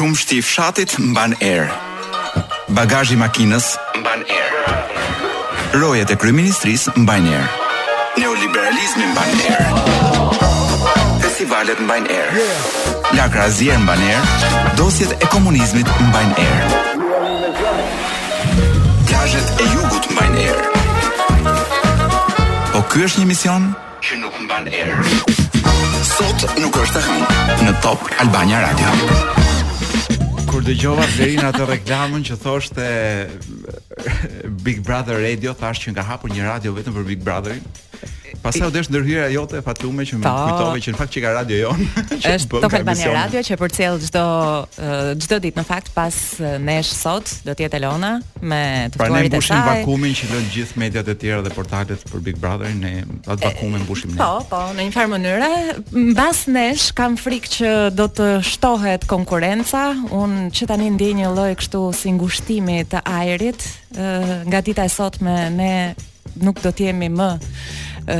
Qumështi i fshatit mban erë. Bagazhi i makinës mban erë. Rojet e kryeministrisë mbajnë erë. Neoliberalizmi mban erë. Festivalet mbajnë erë. Lakra e zier mban erë. Dosjet e komunizmit mbajnë erë. Plazhet e jugut mbajnë erë. Po ky është një mision? që nuk mban erë. Sot nuk është e hënë në Top Albania Radio. Kur dëgjova Blerin atë reklamën që thoshte Big Brother Radio, thashë qenka hapur një radio vetëm për Big Brotherin. Pastaj u desh ndërhyrja jote Fatume që më po. kujtove që në fakt qenka radio jonë. Është Top Albania Radio që përcjell çdo çdo ditë në fakt pas nesh sot do të jetë Elona. me të, pra, ftuarit e saj. Pra ne mbushim vakumin që lënë gjithë mediat e tjera dhe portalet për Big Brother, ne atë vakum e mbushim ne. Po, po, në një farë mënyre, mbas nesh kam frikë që do të shtohet konkurrenca. Unë që tani ndjej një lloj kështu si ngushtimi të ajrit, ë nga dita e sotme ne nuk do të jemi më ë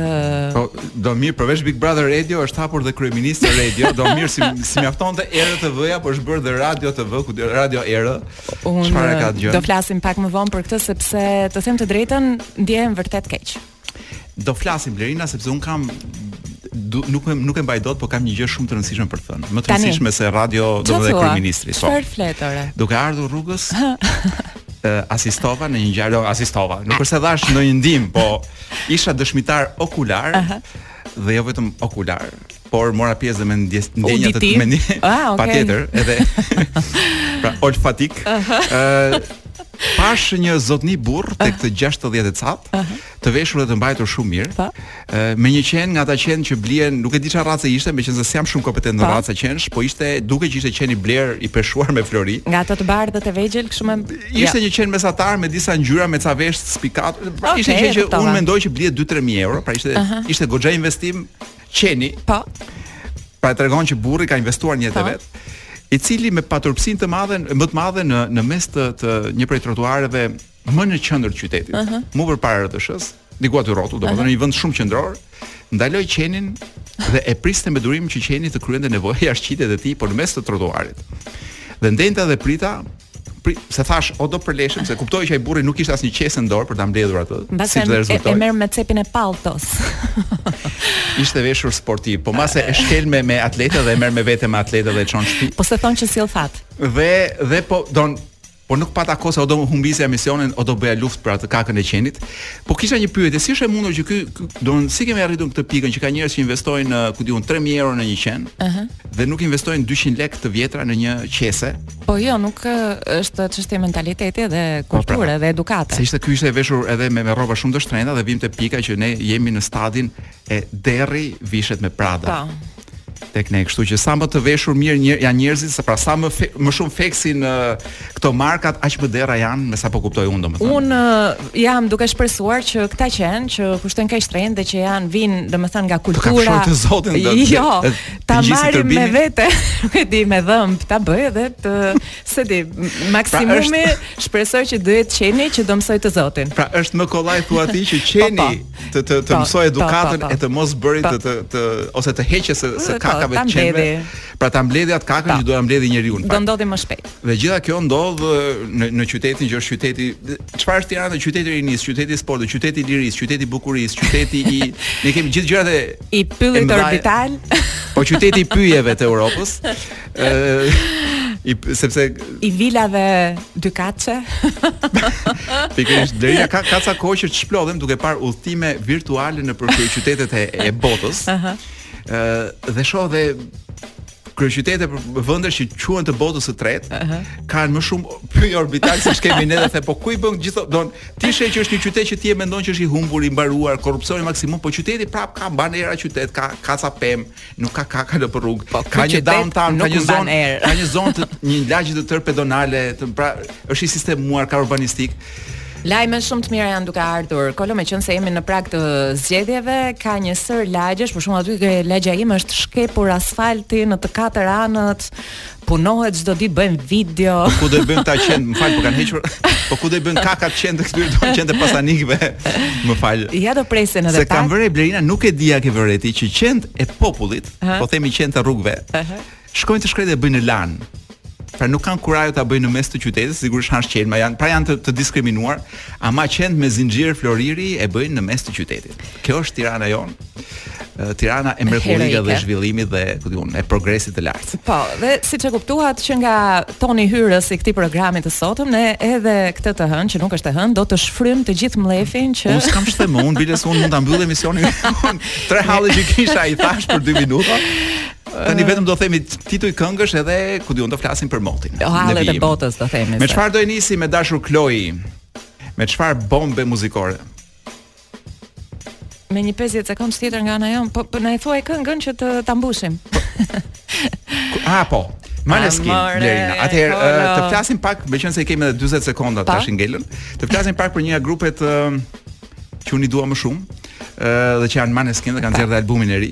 Po domethënë përveç Big Brother Radio është hapur dhe kryeministri Radio, domethënë si s'i mjaftonte ERTV-ja, po është bërë dhe Radio TV, ku di- Radio Era. Unë Çfarë ka gjë? do flasim pak më vonë për këtë sepse të them të drejtën, ndjehem vërtet keq. Do flasim Blerina sepse unë kam du, nuk e nuk e mbaj dot, por kam një gjë shumë të rëndësishme për të thënë. Më të Tani. rëndësishme se radio do Çfarë dhe thua? kryeministri. Po. Çfarë fletore? Duke ardhur rrugës, asistova në një ngjarje, jo, asistova. Nuk është se dhashë ndonjë ndihmë, po isha dëshmitar okular. Uh -huh. Dhe jo vetëm okular, por mora pjesë dhe me ndjes ndjenja të me një ah, okay. patjetër edhe pra olfatik. Ëh. Uh -huh. uh, Pashë një zotni burrë tek të 60 e ca. Uh -huh. të veshur dhe të mbajtur shumë mirë. Pa. Me një qen nga ata qen që blihen, nuk e di çfarë race ishte, meqenëse s'jam shumë kompetent në raca qensh, po ishte dukej që ishte qen i blerë i peshuar me flori. Nga ato të bardhët e vegjël, kështu më ishte ja. një qen mesatar me disa ngjyra, me ca veshë spikat. Pra okay, ishte një që unë mendoj që blihet 2-3000 euro, pra ishte uh -huh. ishte goxha investim qeni. Po. Pra e tregon që burri ka investuar një jetë vetë i cili me paturpësinë të madhe, më të madhe në në mes të, të një prej trotuareve më në qendër të qytetit, uh -huh. më përpara RTSH diku aty rrotull, domethënë uh -huh. një vend shumë qendror, ndaloi qenin dhe e priste me durim që qeni të kryente nevojë jashtëqitjet e tij, por në mes të trotuarit. Dhe ndenta dhe prita, pri, se thashë o do përleshem se kuptoj që ai burri nuk kishte asnjë qese në dorë për ta mbledhur atë. Mbase si e, e merr me cepin e palltos. Ishte veshur sportiv, po mbase e shkel me me atletët dhe e merr me vete me atletët dhe e çon shtëpi. Po se thonë që sjell fat. Dhe dhe po don por nuk pata kohë se o do më humbisja emisionin, o do bëja luftë për atë kakën e qenit. Po kisha një pyetje, si është e mundur që ky, do të si kemi arritur në këtë pikën që ka njerëz që investojnë, uh, ku di unë 3000 euro në një qen, ëh, uh -huh. dhe nuk investojnë 200 lekë të vjetra në një qese? Po jo, nuk uh, është çështje mentaliteti dhe po, pra, kulture dhe edukate. Se ishte ky ishte veshur edhe me me rroba shumë të shtrenjta dhe vijmë te pika që ne jemi në stadin e derri vishet me Prada. Po tek ne, kështu që sa më të veshur mirë një, janë njerëzit, sa pra sa më fe, më shumë feksin uh, këto markat, aq më derra janë, me sa po kuptoj unë domethënë. Unë uh, jam duke shpresuar që këta qenë që kushtojnë kaq shtrenjtë dhe që janë vijnë domethënë nga kultura. Të zotin dhe, jo, dhe, ta marrin me vete, nuk e di me dhëmb, ta bëj edhe të s'e di, pra, maksimumi pra është... shpresoj që do jetë qeni që do mësojë të zotin. Pra është më kollaj thua ti që qeni po, po. të të të po, mësojë po, edukatën po, e të mos bërit të të të ose të heqjes së së kakave të qenve. Pra ta mbledhë atë kakën që do ta mbledhë njeriu. Do ndodhë më shpejt. Dhe gjitha kjo ndodh në në qytetin që është qyteti çfarë është Tirana, qyteti i rinisë, qyteti i sportit, qyteti i lirisë, qyteti i bukurisë, qyteti i ne kemi gjithë gjërat e i pyllit orbital. Po qyteti i pyjeve të Europës. i sepse i vilave dykatëshe. Pikërisht Beri ka ka ca kohë që çplodhem duke parë udhëtime virtuale në për qytetet e, e botës. Ëh. Uh -huh. dhe shoh dhe kryeqytete për vende që quhen të botës së tretë, uh -huh. kanë më shumë pyje orbital se ç'kemi ne dhe thua po ku i bën gjithë don ti sheh që është një qytet që ti e mendon që është i humbur, i mbaruar, korrupsioni maksimum, po qyteti prap ka, bën era qytet, ka ka ca pemë, nuk ka kaka në rrugë. Po, ka një downtown, ka një zonë, ka një zonë të një lagje të tërë pedonale, të pra është i sistemuar ka urbanistikë. Lajme shumë të mira janë duke ardhur. Kolo meqenëse jemi në prag të zgjedhjeve, ka një sërë lagjesh, për shembull aty te lagja ime është shkepur asfalti në të katër anët, punohet çdo ditë bëjmë video. Po ku do i bëjmë ta qentë, më fal, po kanë hequr. Po ku do i bëjmë kakat qentë e këtyre do qentë e pasanikëve. Më fal. Ja do presin edhe pas. Se kam vënë re Blerina, nuk e di a ke vënë re ti që qentë e popullit, uh -huh. po themi qentë e rrugëve. Uh -huh. Shkojnë të shkretë dhe bëjnë në Lanë. Pra nuk kanë kurajo ta bëjnë në mes të qytetit, sigurisht hanë shqelma janë, pra janë të, të diskriminuar. Ama qentë me zinxhir floriri e bëjnë në mes të qytetit. Kjo është Tirana jonë. Tirana e mrekullive dhe zhvillimit dhe ku di unë, e progresit të lartë. Po, dhe siç e kuptuat që nga toni hyrës i këtij programi të sotëm, ne edhe këtë të hënë që nuk është e hënë, do të shfryjmë të gjithë mllefin që Unë s'kam shtem, unë bile se unë mund ta mbyll emisionin. Tërë hallin që kisha e thashë për 2 minuta. Tani vetëm do themi tituj këngësh edhe ku di unë do flasim për motin. Hallet e botës do themi. Me çfarë do e nisim e dashur Kloi? Me çfarë bombe muzikore? Me një 50 sekonda tjetër nga ana jonë, po, po na e thuaj këngën që të ta mbushim. A po. Maneskin, Lerina. Atëherë eh, të flasim pak, meqenëse kemi edhe 40 sekonda tash i ngelën. Të flasim pak për një nga grupet eh, që unë i dua më shumë, eh, dhe që janë Maneskin dhe kanë nxjerrë albumin e ri.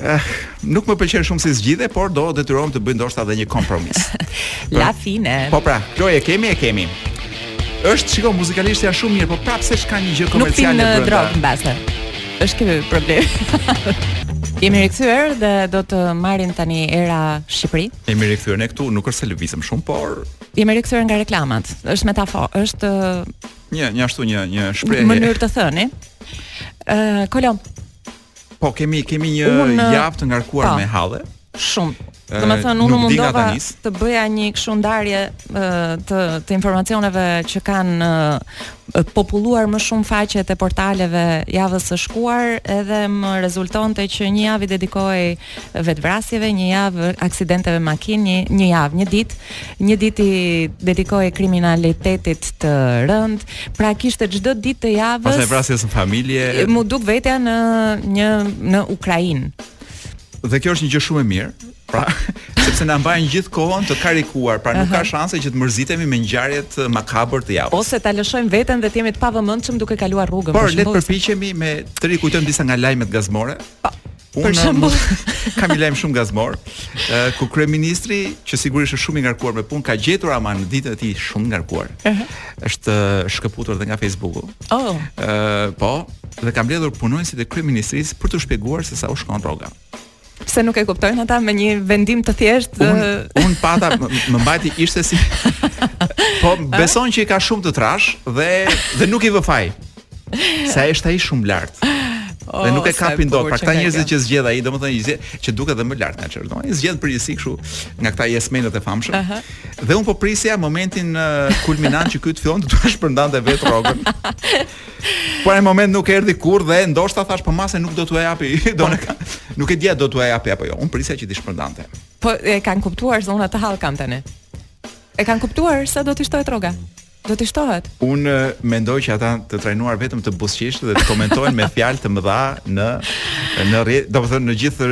Eh, nuk më pëlqen shumë si zgjidhje, por do detyrohem të bëj ndoshta edhe një kompromis. La fine. Po pra, Kloi e kemi e kemi. Është shikoj muzikalisht janë shumë mirë, por prapëse s'ka një gjë komerciale brenda. Nuk pinë drogë mbase. Është ky problem. Jemi rikthyer dhe do të marrim tani era Shqipëri. Jemi rikthyer ne këtu, nuk është se lëvizëm shumë, por jemi rikthyer nga reklamat. Është metaforë, është një një ashtu një një shprehje. Mënyrë të thënë. Ë, uh, kolom. Po kemi kemi një javë të ngarkuar pa, po. me halle. Shumë. Domethënë unë u mundova të bëja një kështu ndarje të të informacioneve që kanë populluar më shumë faqet e portaleve javës së shkuar, edhe më rezultonte që një javë i dedikohej Vetëvrasjeve, një javë aksidenteve me makinë, një, një javë, një ditë, një ditë i dedikohej kriminalitetit të rëndë. Pra kishte çdo ditë të javës. Pastaj vrasjes në familje. M'u duk vetja në një në Ukrainë. Dhe kjo është një gjë shumë e mirë. Pra, sepse na mbajnë gjithë kohën të karikuar, pra nuk ka shanse që të mërzitemi me ngjarjet makabre të javës. Ose ta lëshojmë veten dhe të jemi të pavëmendshëm duke kaluar rrugën. Por le të përpiqemi të rikujtojmë disa nga lajmet gazmore. Po. Unë për shembull kam një lajm shumë gazmor, ku kryeministri, që sigurisht është shumë i ngarkuar me punë, ka gjetur ama në ditën e tij shumë të ngarkuar. Uh -huh. Është shkëputur edhe nga Facebooku. Oh. Ë, po, dhe ka mbledhur punonjësit e kryeministrisë për t'u shpjeguar se sa u shkon rroga. Pse nuk e kuptojnë ata me një vendim të thjeshtë? Unë unë pata më mbajti ishte si Po beson që i ka shumë të trashë dhe dhe nuk i vë faj. Sa është ai shumë lart. Oh, dhe nuk e kapin dot. Pra këta njerëz që zgjedh ai, domethënë i zgjedh që duket edhe më lart nga çfarë. Domethënë i zgjedh përgjithësi kështu nga këta jesmenët e famshëm. Uh -huh. Dhe unë po prisja momentin uh, kulminant që ky të fillonte t'ua shpërndante vetë rrogën. po ai moment nuk erdhi kurrë dhe ndoshta thashë po mbase nuk do t'u japi, se ne nuk e dimë do t'u japi apo jo. Unë prisja që t'i shpërndante. Po e kanë kuptuar se unë atë hall kam tani. E kanë kuptuar sa do të shtohet rroga. Do të shtohet. Unë mendoj që ata të trajnuar vetëm të buzëqeshin dhe të komentojnë me fjalë të mëdha në në rrjet, domethënë në gjithë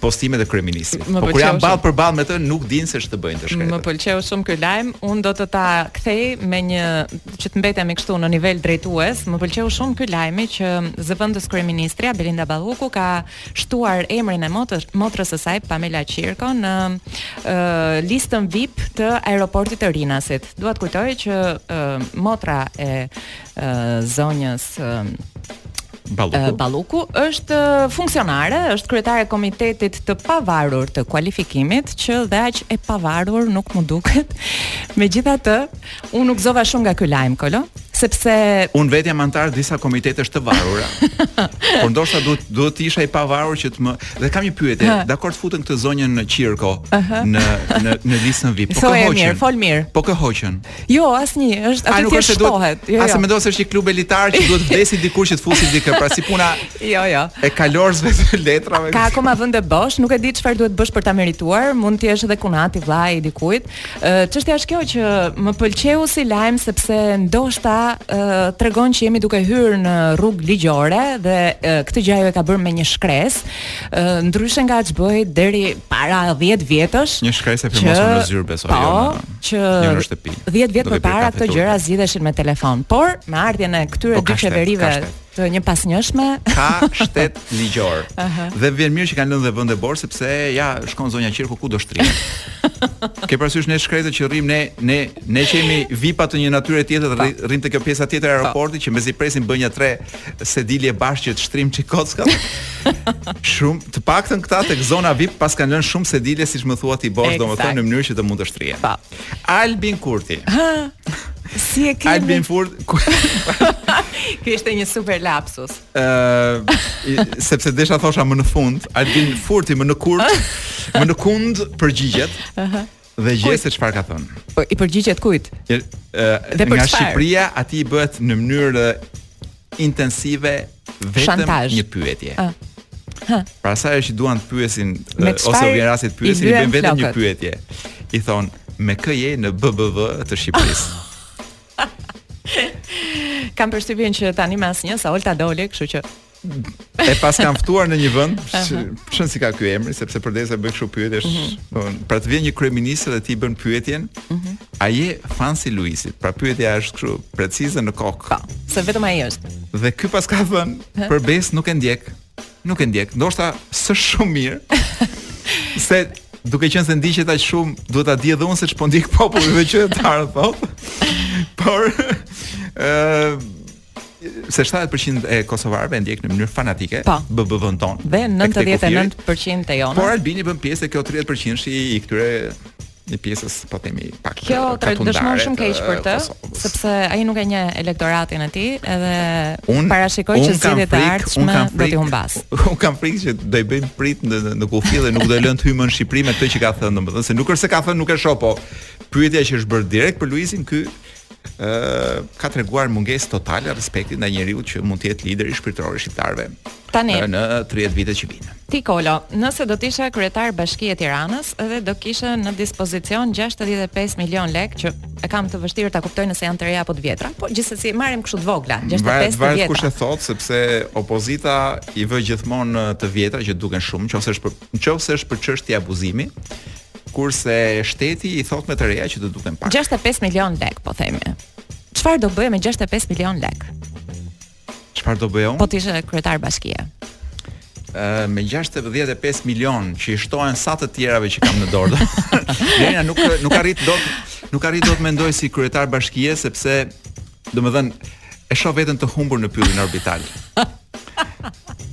postimet e kryeministrit. Po kur janë ballë për ballë me të nuk dinë se ç'të bëjnë të shkretët. Më pëlqeu shumë ky lajm. Unë do të ta kthej me një që të mbetemi kështu në nivel drejtues. Më pëlqeu shumë ky lajm që zëvendëskryeministrja Belinda Balluku ka shtuar emrin e motër, motrës së saj Pamela Qirko në uh, listën VIP të aeroportit të Rinasit. Dua të kujtoj që uh, motra e uh, zonjës uh, Balluku. Balluku është funksionare, është kryetare e komitetit të pavarur të kualifikimit që dhe aq e pavarur nuk më duket. Megjithatë, unë nuk zë va shumë nga ky lajm, Kolo. sepse unë vetë jam antar disa komitetesh të varura. por ndoshta duhet duhet të isha i pavarur që të më dhe kam një pyetje, dakord të futën këtë zonjën Qirko në në në listën VIP. Po kë hoqën? Mirë, fol mirë. Po kë hoqën? Jo, asnjë, është aty që shtohet. Jo, jo. A s'e mendon se është një klub elitar që duhet të vdesi dikush që të fusi dikë, pra si puna. Jo, jo. E kalorësve të letrave. Ka akoma vende bosh, nuk e di çfarë duhet të bësh për ta merituar, mund të jesh edhe kunati, vllai i dikujt. Çështja është kjo që më pëlqeu si lajm sepse ndoshta tregon që jemi duke hyrë në rrugë ligjore dhe këtë gjë ajo e ka bërë me një shkresë, ndryshe nga ç'bëhej deri para 10 vjetësh. Një shkresë e firmosur në zyrë besoj po, jo. Po, që në shtëpi. 10 vjet përpara këto gjëra zgjidheshin me telefon, por me ardhjen e këtyre po, dy qeverive të njëpasnjëshme. Ka shtet ligjor. dhe më vjen mirë që kanë lënë dhe vende bosh sepse ja shkon zonja Qirko ku do shtrihet. Ke parasysh ne të shkretët që rrim ne ne ne që jemi vipa të një natyre tjetër dhe po. rrim te kjo pjesa tjetër e po. aeroportit që mezi presim për nja tre sedilje bashkë që të shtrijmë çik kockat. Shumë të paktën këta tek zona VIP paskan lënë shumë sedilje siç më thua ti bosh domethënë në mënyrë që të mund të shtrihen. Po. Albin Kurti. Ha. Si e kemi? Albin Furt. Kjo ishte një super lapsus. Ë, uh, sepse desha të thosha më në fund, Albin Furti më në kurt, më në kund përgjigjet. Aha. Dhe gjeje se çfarë ka thënë. Po i përgjigjet kujt? Ë, uh, nga Shqipëria atij i bëhet në mënyrë intensive vetëm Shantazh. një pyetje. Ë. Hë. Pra sa herë që duan të pyesin Me e, ose u vjen rasti të pyesin, i bëjnë vetëm një pyetje. I thonë me kë je në BBV të Shqipërisë. Kam përshtypjen që tani me asnjë se Olta doli, kështu që E paskan ftuar në një vend, s'e di si e ka ky emrin, sepse përderisa bëjnë kështu pyetjesh, mhm. domethënë pra të vjen një kryeministër dhe t'i bën pyetjen, mhm. a je fans i Luizit? Pra pyetja është kështu, precize në kokë. Po, se vetëm ai është. Dhe ky paska thënë, për besë nuk e ndjek. Nuk e ndjek, ndoshta së shumë mirë. Se duke qenë se ndiqet aq shumë, duhet ta di edhe unë se ç'po ndjek populli dhe qytetarët thotë. Por ë se 70% e kosovarëve e ndjek në mënyrë fanatike po. BBV-n tonë. Dhe 99% e jona. Por Albini bën pjesë te kjo 30% i këtyre një pjesës po themi pak kjo dëshmon shumë keq për të sepse ai nuk e njeh elektoratin e tij edhe unë parashikoj që zgjedhjet e ardhshme do t'i humbasë unë kam frikë që do i bëjnë pritë në në kufi dhe nuk do e lënë të hyjë në Shqipëri me këtë që ka thënë domethënë se nuk është se ka thënë nuk e shoh po pyetja që është bërë direkt për Luizin ky ë ka treguar mungesë totale respekti ndaj njeriut që mund të jetë lideri shpirtëror i shqiptarëve. Tani në 30 vitet që vijnë. Ti Kolo, nëse do të ishe kryetar bashkie i Tiranës dhe do kishe në dispozicion 65 milion lekë që e kam të vështirë ta kuptoj nëse janë të reja apo të vjetra, po gjithsesi marrim kështu të vogla, 65 të vjetra. Varet kush e thotë sepse opozita i vë gjithmonë të vjetra që duken shumë, nëse është për Në qoftë se është për çështje abuzimi, kurse shteti i thotë me të reja që të duken pak. 65 milion lekë, po themi. Çfarë do bëje me 65 milion lekë? Çfarë do bëja unë? Po t'ishe kryetar bashkie. Uh, me 65 milion që i shtohen sa të tjerave që kam në dorë. Lena nuk nuk arrij dot nuk arrij dot të mendoj si kryetar bashkie sepse Domethënë e shoh veten të humbur në pyllin orbital.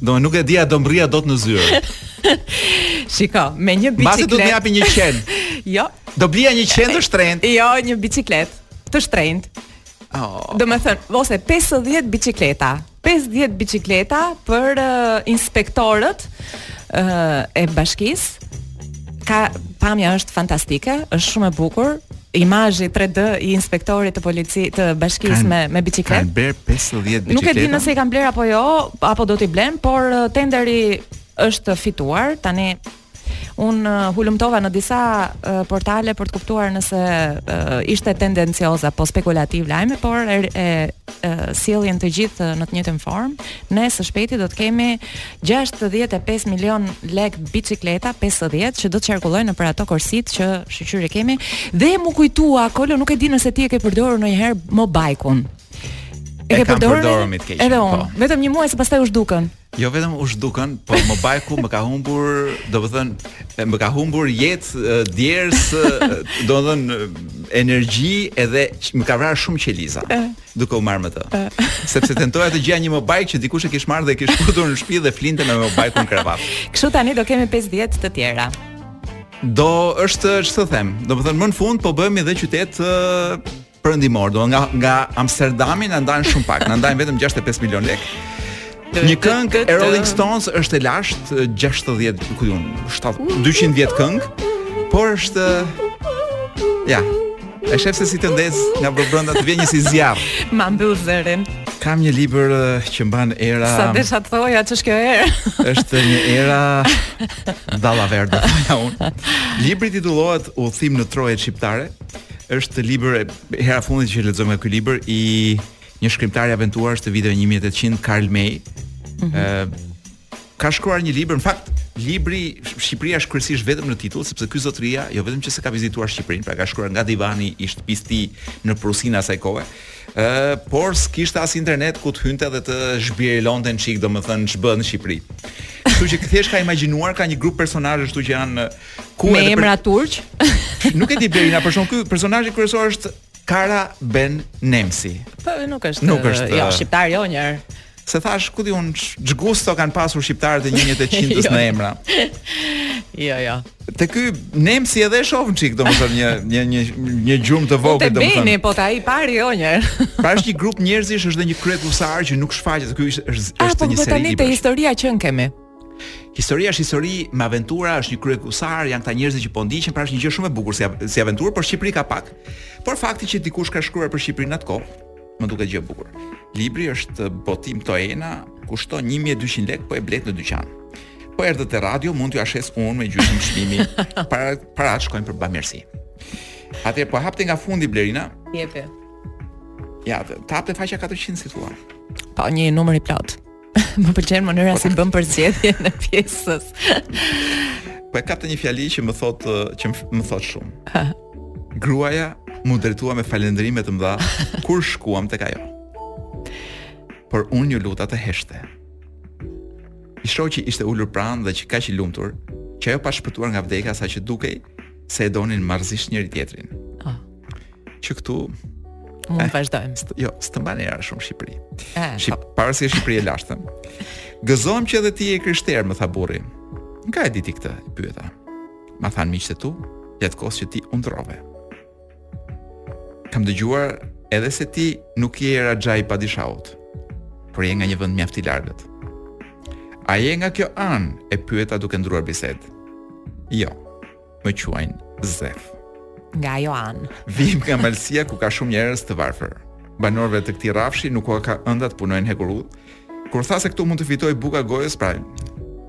Do nuk e di a do mbërrija dot në zyrë. Shiko, me një bicikletë. Mbase do të japin një qen. jo. Do blija një qen të shtrenjtë. Jo, një bicikletë të shtrenjtë. Oh. Domethënë, ose 50 bicikleta, Pesëdhjetë biçikleta për uh, inspektorët uh, e bashkisë. Ka pamja është fantastike, është shumë e bukur, imazhi 3D i inspektorit të policit të bashkisë me me biçikletë. Kanë blerë 50 biçikleta. Nuk e di nëse i kanë blerë apo jo, apo do t'i blejnë, por tenderi është fituar. Tani Unë uh, hulumtova në disa uh, portale për të kuptuar nëse uh, ishte tendencioz apo spekulativ lajmi, por e, e, e sjellin të gjithë në të njëjtën formë. Ne së shpejti do të kemi 65 milion lekë bicikleta 50 që do të qarkullojnë nëpër ato korsitë që shyqyr kemi dhe m'u kujtua Kolo nuk e di nëse ti e ke përdorur ndonjëherë mobajkun. E, e ke përdorur? Edhe unë, po. vetëm një muaj se pastaj u zhdukën. Jo vetëm u zhdukën, po mobajku më ka humbur, domethënë, më ka humbur jetë djersë, domethënë energji edhe më ka vrarë shumë qeliza. Duke u marrë me të. Sepse tentoja të gjeja një mobajk që dikush e kish marrë dhe e kish futur në shtëpi dhe flinte me mobajkun në krevat. Kështu tani do kemi 50 të tjera. Do është ç'të them, domethënë më në fund po bëhemi edhe qytet perëndimor, do nga nga Amsterdami na ndajnë shumë pak, na ndajnë vetëm 65 milionë lekë. Një këngë e Rolling Stones është e lashtë 60, ku di un, 700 800 vjet këngë, por është ja. E shef se si të ndez nga brenda të vjen një si zjarr. Ma mbyll zërin. Kam një libër që mban era. Sa desha të thoja ç'është kjo era? është një era Dalla Verde, thoja unë. Libri titullohet Udhëtim në trojet shqiptare Është libër e hera e fundit që lexoj nga ky libër i një shkrimtari aventurash të viteve 1800 Karl May. Ëh mm -hmm. ka shkruar një libër, në fakt libri Shqipëria është kryesisht vetëm në titull sepse ky zotëria jo vetëm që s'e ka vizituar Shqipërinë, pra ka shkruar nga divani i shtëpisë tij në Prusinë e asaj kohe. Ëh, por s'kishte as internet ku të hynte dhe të zhbirilonte një çik, domethënë ç'bën në Shqipëri. Kështu që thjesht ka imagjinuar ka një grup personazhesh këtu që janë me emra për... turq? nuk e di Blerina, por shumë ky personazhi kryesor është Kara Ben Nemsi. Po nuk është. Nuk është. Jo, shqiptar jo një herë. Se thashë, ku di un ç'gusto kanë pasur shqiptarët e 1800-s jo. në emra. Jo, jo. Te ky Nemsi edhe e shoh një çik, domethënë një një një një gjurmë të vogël domethënë. Te Beni po te i pari jo një. Pra është një grup njerëzish, është dhe një kryekusar që nuk shfaqet, ky është është ah, po një seri. Ah, po tani te historia që kemi. Historia është histori me aventura, është një kryekusar, janë këta njerëz që po ndiqen, pra është një gjë shumë e bukur si si aventurë, por Shqipëri ka pak. Por fakti që dikush ka shkruar për Shqipërinë atë kohë, më duket gjë e bukur. Libri është botim Toena, kushton 1200 lekë, po e blet në dyqan. Po erdhët te radio, mund t'jua shes unë me gjysmë çmimi. Para paratë shkojnë për bamirësi. Atëherë po e hap te nga fundi Blerina. Jepi. Ja, ta hap te faqja 400 si thua. Pa një numër i plotë. Më pëlqen mënyra si bën përzgjedhjen e pjesës. Po e kap te një fjali që më thotë që më thotë shumë. Gruaja m'u drejtua me falënderime të mëdha kur shkuam tek ajo. Por unë iu luta të heshte. I shoqi ishte ulur pranë dhe qe kaq i lumtur, që ajo pat shpëtuar nga vdekja saqë dukej se e donin marrëzisht njëri-tjetrin. Ah. që këtu mund të eh, vazhdojmë. S't jo, s'të mban era shumë Shqipëri. Eh, Shqip, po. para se Shqipëri e lashtë. Gëzohem që edhe ti je i krishterë, më tha burri. Nga e di ti këtë? e pyeta. Ma thanë miqtë e tu, gjatë kohës që ti u ndërrove. Kam dëgjuar edhe se ti nuk je raja i padishahut. Por je nga një vend mjaft i largët. A je nga kjo anë? e pyeta duke ndërruar bisedë. Jo. më quajnë Zef. Nga ajo anë. Vim nga Malësia ku ka shumë njerëz të varfër. Banorëve të këtij rrafshi nuk ua ka ënda të punojnë hekurudhë. Kur u tha se këtu mund të fitohej buka e gojës, pra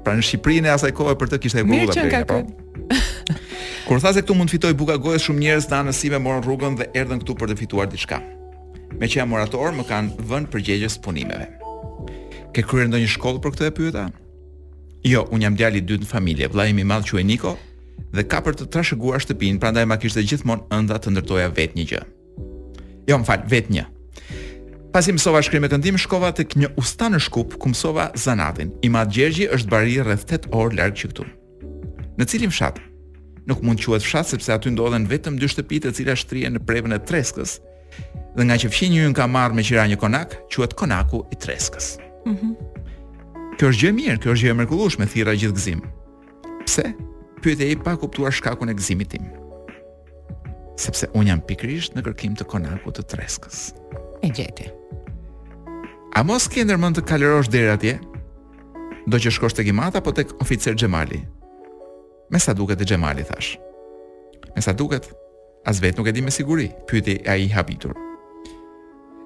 pra në Shqipërinë e asaj kohe për të kishte hekurudhë atë. Mirë që ka po. këtu. Kur u tha se këtu mund të fitohej buka e gojës, shumë njerëz të anës sime morën rrugën dhe erdhën këtu për të fituar diçka. Meqë jam murator, më kanë vënë përgjegjës punimeve. Ke kryer ndonjë shkollë për këtë e pyeta? Jo, unë jam djali i dytë në familje. Vëllai im i madh quhet Niko dhe ka për të trashëguar shtëpinë, prandaj ma kishte gjithmonë ënda të ndërtoja vetë një gjë. Jo, më fal, vetë një. Pasi mësova shkrim e këndim, shkova tek një usta në Shkup, ku mësova zanatin. Im atë Gjergji është bari rreth 8 orë larg që këtu. Në cilin fshat? Nuk mund të quhet fshat sepse aty ndodhen vetëm dy shtëpi të cilat shtrihen në prevën e Treskës. Dhe ngaqë fqinji ynë ka marrë me qira një konak, quhet konaku i Treskës. Mhm. Mm kjo është gjë e mirë, kjo është gjë e mrekullueshme, thirra gjithë gëzim. Pse? Pyeti ai pa kuptuar shkakun e gëzimit tim. Sepse unë jam pikërisht në kërkim të konakut të Treskës. E gjeti. A mos ke ndërmend të kalërosh deri atje? Do që të shkosh tek im atë apo tek fqinji Xhemali? Me sa duket te Xhemali thashë. Me sa duket, as vetë nuk e di me siguri, pyeti ai i habitur.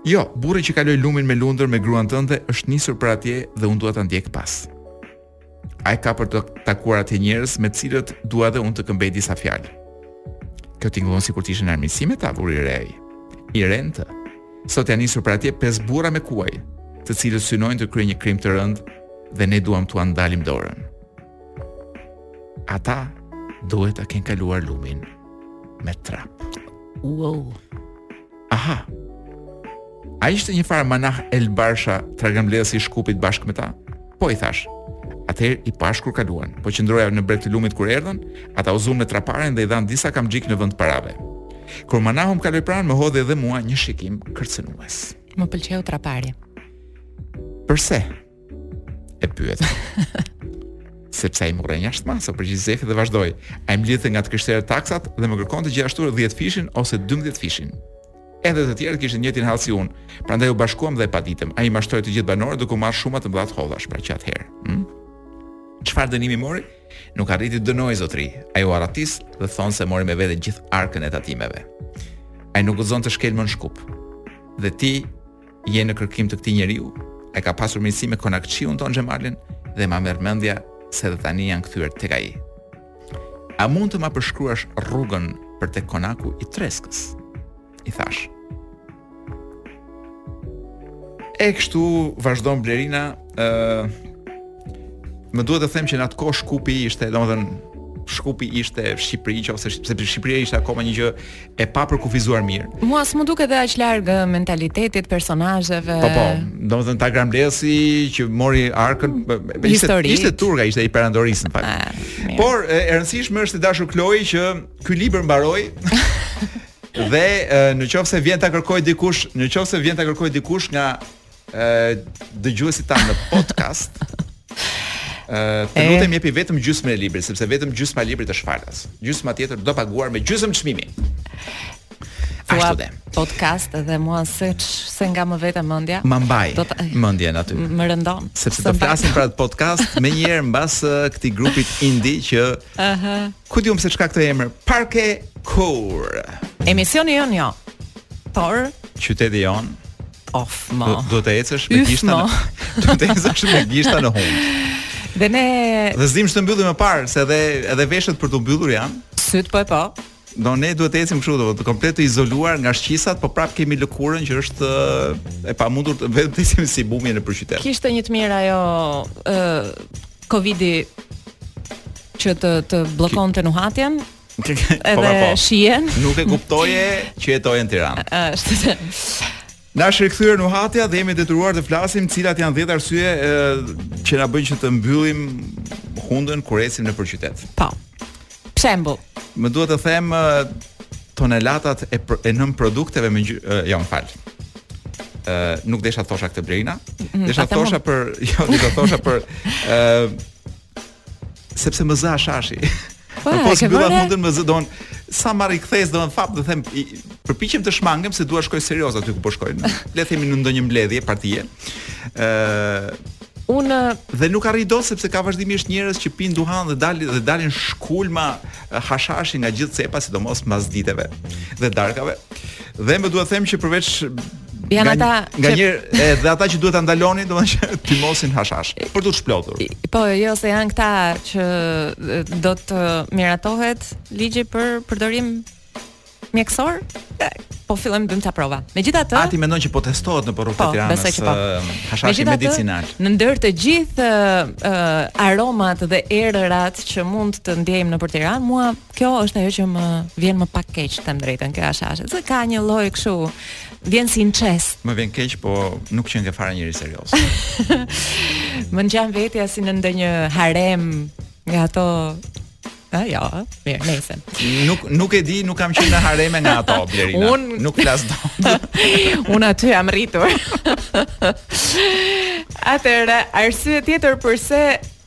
Jo, burri që kaloi lumin me lundër me gruan tënde është nisur për atje dhe unë dua ta ndjek pas. Ai ka për të takuar atje njerëz me të cilët dua edhe unë të këmbej disa fjalë. Kjo tingëllon sikur të ishe në armiqësi me ta, vuri re ai. I rëndë. Sot janë nisur për atje pesë burra me kuaj, të cilët synojnë të kryejnë një krim të rëndë dhe ne duam t'ua ndalim dorën. Ata duhet ta kenë kaluar lumin me trap. Wow. Aha. A ishte një farë Manah El Barsha, tagrambledhësi i Shkupit bashkë me ta? Po i thashë. Atëherë i pashë kur kaluan. Po qëndroja në breg të lumit kur erdhën, ata u zunë me traparin dhe i dhanë disa kamxhikë në vend parave. Kur Manahu më kaloi pranë, më hodhi edhe mua një shikim kërcënues. Më pëlqeu trapari. Përse? E pyeta. Sepse ai më urren jashtë mase, u përgjigj Zefi dhe vazhdoi. Ai mblidhte nga të krishterët taksat dhe më kërkonte gjithashtu 10 fishin ose 12 fishin. Edhe të tjerët kishin të njëjtin hall si unë. Prandaj u bashkuam dhe e paditëm. Ai mashtroi të gjithë banorët duke u marrë shuma të mëdha të hollash pra që atëherë. Hm? Çfarë dënimi mori? Nuk arriti të dënohej zotëri. Ai u arratis dhe thonë se mori me vete gjithë arkën e tatimeve. Ai nuk guxon të shkelë më në Shkup. Dhe ti je në kërkim të këtij njeriu? Ai ka pasur miqësi me konakçiun tonë Xhemalin dhe ma merr mendja se edhe tani janë kthyer tek ai. A mund të ma përshkruash rrugën për te konaku i treskës? I thashë. E kështu vazhdon Blerina, ë uh, më duhet të them që në atë kohë Shkupi ishte, domethënë Shkupi ishte Shqipëri, që ose sepse Shqipëria ishte akoma një gjë e papërkufizuar mirë. Mua s'më duket edhe aq larg mentalitetit, personazheve. Po po, domethënë tagrambledhësi që mori arkën, mm, ishte, ishte turk, ishte i perandorisë në fakt. Ah, Por, e, e rëndësishme është e dashur Kloi që ky libër mbaroi, dhe e, në qoftë se vjen ta kërkojë dikush, në qoftë se vjen ta kërkojë dikush nga ë dëgjuesit tanë në podcast. Ë të E. lutem jepi vetëm gjysmën e librit, sepse vetëm gjysma e librit është falas. Gjysma tjetër do paguar me gjysmë çmimi. Thua Ashtu dhe. podcast dhe mua se ç- se nga më vete mendja. Ma mbaj Do ta- mendjen aty. Më rëndon. Sepse S'e të mbaj. flasim për atë podcast menjëherë mbas ë, këtij grupit indie që Aha. ku di unë pse ç'ka këtë emër Parke Core. Emisioni jonë jo. Por qyteti jonë Of, ma. Do të ecësh me gishta. Do të ecësh me gishta në hundë. Dhe ne Dhe s'dimë ç'të mbyllim më parë se edhe edhe veshët për të mbyllur janë. Sytë po e po. Do ne duhet të ecim kështu do të komplet të izoluar nga shqisat, po prap kemi lëkurën që është e pamundur të vetëm të ecim si bumje në qytet. Kishte një të mirë ajo ë Covidi që të të bllokonte nuhatjen, Po, edhe po, po. shijen. Nuk e kuptoje që jetoje në Tiranë. Është. Na është rikthyer nuhatja dhe jemi detyruar të flasim cilat janë 10 arsyet që na bëjnë që të mbyllim hundën kur ecim nëpër qytet. Po. Shembull. Më duhet të them e, tonelatat e, pr- e nënprodukteve me ngjyrë, e, jo, më fal. Ë, nuk desha të thosha këtë Blerina. Desha ta të them thosha për, jo, desha të thosha për ë Sepse më zë hashashi. Po, po si bëra hundën më zë don sa marr i kthej don fat të them përpiqem të shmangem se dua shkoj serioz aty ku po shkoj. Le të themi në ndonjë mbledhje partie. Ëh Unë dhe nuk arrij dot sepse ka vazhdimisht njerëz që pinë duhan dhe dalin dhe dalin shkulma hashashi nga gjithë cepat, sidomos mbas ditëve dhe darkave. Dhe më duhet të them që përveç janë ata nganjëherë edhe ata që duhet ta ndalonin domethënë që tymosin hashash për të shplodhur. Po, jo se janë këta që do të miratohet ligji për përdorim mjekësor. Po fillojmë të bëjmë ca prova. Megjithatë, a ti mendon që po testohet në porrë të po, Tiranës. Po, po. Hashash medicinal. Në ndër të gjithë uh, aromat dhe erërat që mund të ndjejmë nëpër Tiranë, mua Kjo është ajo që më vjen më pak keq, të them drejtën, kjo ashashe. Se ka një lloj kështu, vjen si inçes. Më vjen keq, po nuk qenë ke fare njeri serioz. më ngjan vetja si në ndonjë harem nga ato A, jo, mirë, nëse. Nuk nuk e di, nuk kam qenë në hareme nga ato Blerina. Un nuk flas dot. Un aty jam rritur. Atëra, arsye tjetër përse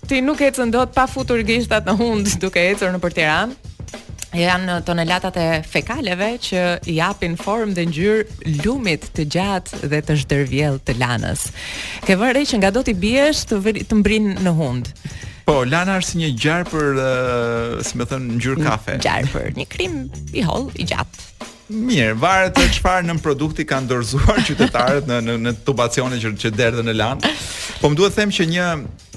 Ti nuk ecën dot pa futur gishtat në hundë duke ecur nëpër Tiranë. Janë tonelatat e fekaleve që i japin formë dhe ngjyrë lumit të gjatë dhe të zhdërvjell të Lanës. Ke vënë re që nga do t'i biesh të, të mbrin në hundë. Po, Lana është si një gjarpër, uh, si më thënë, ngjyrë kafe. Gjarpër, një krim i holl, i gjatë. Mirë, varet se çfarë nënprodukti kanë dorëzuar qytetarët në në në tubacione që që derdhen në Lanë. Po më duhet të them që një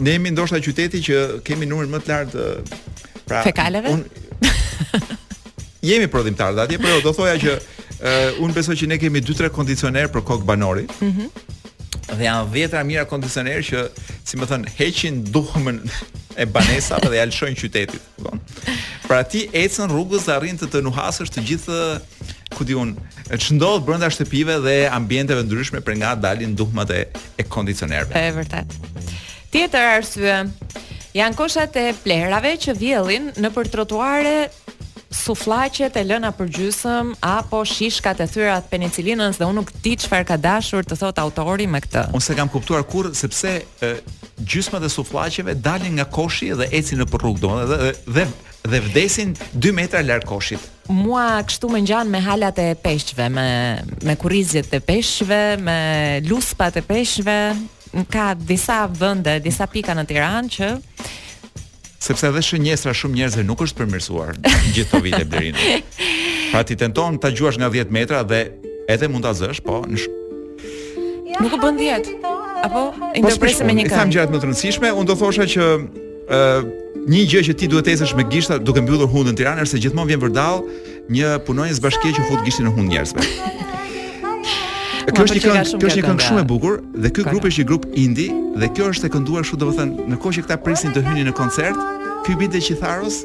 ne jemi ndoshta qyteti që kemi numrin më të lartë ë, pra Fekaleve? Un, jemi prodhimtarë të tyre, por jo, do thoja që ë unë besoj që ne kemi 2-3 kondicionerë për kokë banori. Mhm. Dhe janë dhjetra mijëra kondicionerë që, si më thënë, heqin duhmën e banesave dhe ja lëshojnë qytetit. Pra ti ecën rrugës dhe arrin të të nuhasësh të gjithë ku di unë ç'ndodh brenda shtëpive dhe ambienteve të ndryshme për nga dalin duhmat e, e kondicionerëve. Është vërtet. Tjetër arsye janë koshat e plehrave që vjellin nëpër trotuare sufllaqet e lëna përgjysmë apo shishkat e thyera të penicilinës dhe unë nuk di çfarë ka dashur të thotë autori me këtë. Unë s'e kam kuptuar kurrë sepse e, gjysmat e sufllaqeve dalin nga koshi dhe ecin nëpër rrugë, domethënë dhe, dhe dhe vdesin 2 metra larg koshit. Mua kështu më ngjan me halat e peshqve, me me kurrizjet e peshqve, me luspat e peshqve. Ka disa vende, disa pika në Tiranë që Sepse edhe shënjestra e shumë njerëzve nuk është përmirësuar gjithë këto vite Blerina. Pra ti tenton ta gjuash nga 10 metra dhe edhe mund ta zësh, po në sh... Nuk u bën 10. Apo po, ndërpresim me një këngë. Kam gjëra më të rëndësishme, unë do thosha që ë uh, një gjë që ti duhet të ecësh me gishta duke mbyllur hundën në Tiranë është se gjithmonë vjen vërdall Një punonjës bashkie që fut gishtin në hund njerëzve. Kjo është një këngë, kjo është një këngë shumë e bukur dhe ky grup është një grup indie dhe kjo është e kënduar kështu domethënë në kohë që këta prisnin të hynin në koncert, ky i binte kitarës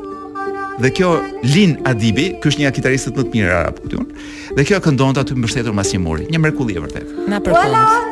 dhe kjo Lin Adibi, ky është një nga kitaristët më të mirë arabë këtu. Dhe kjo e këndonte aty mbështetur mbas një muri, një mrekulli e vërtet. Na përkund. Wala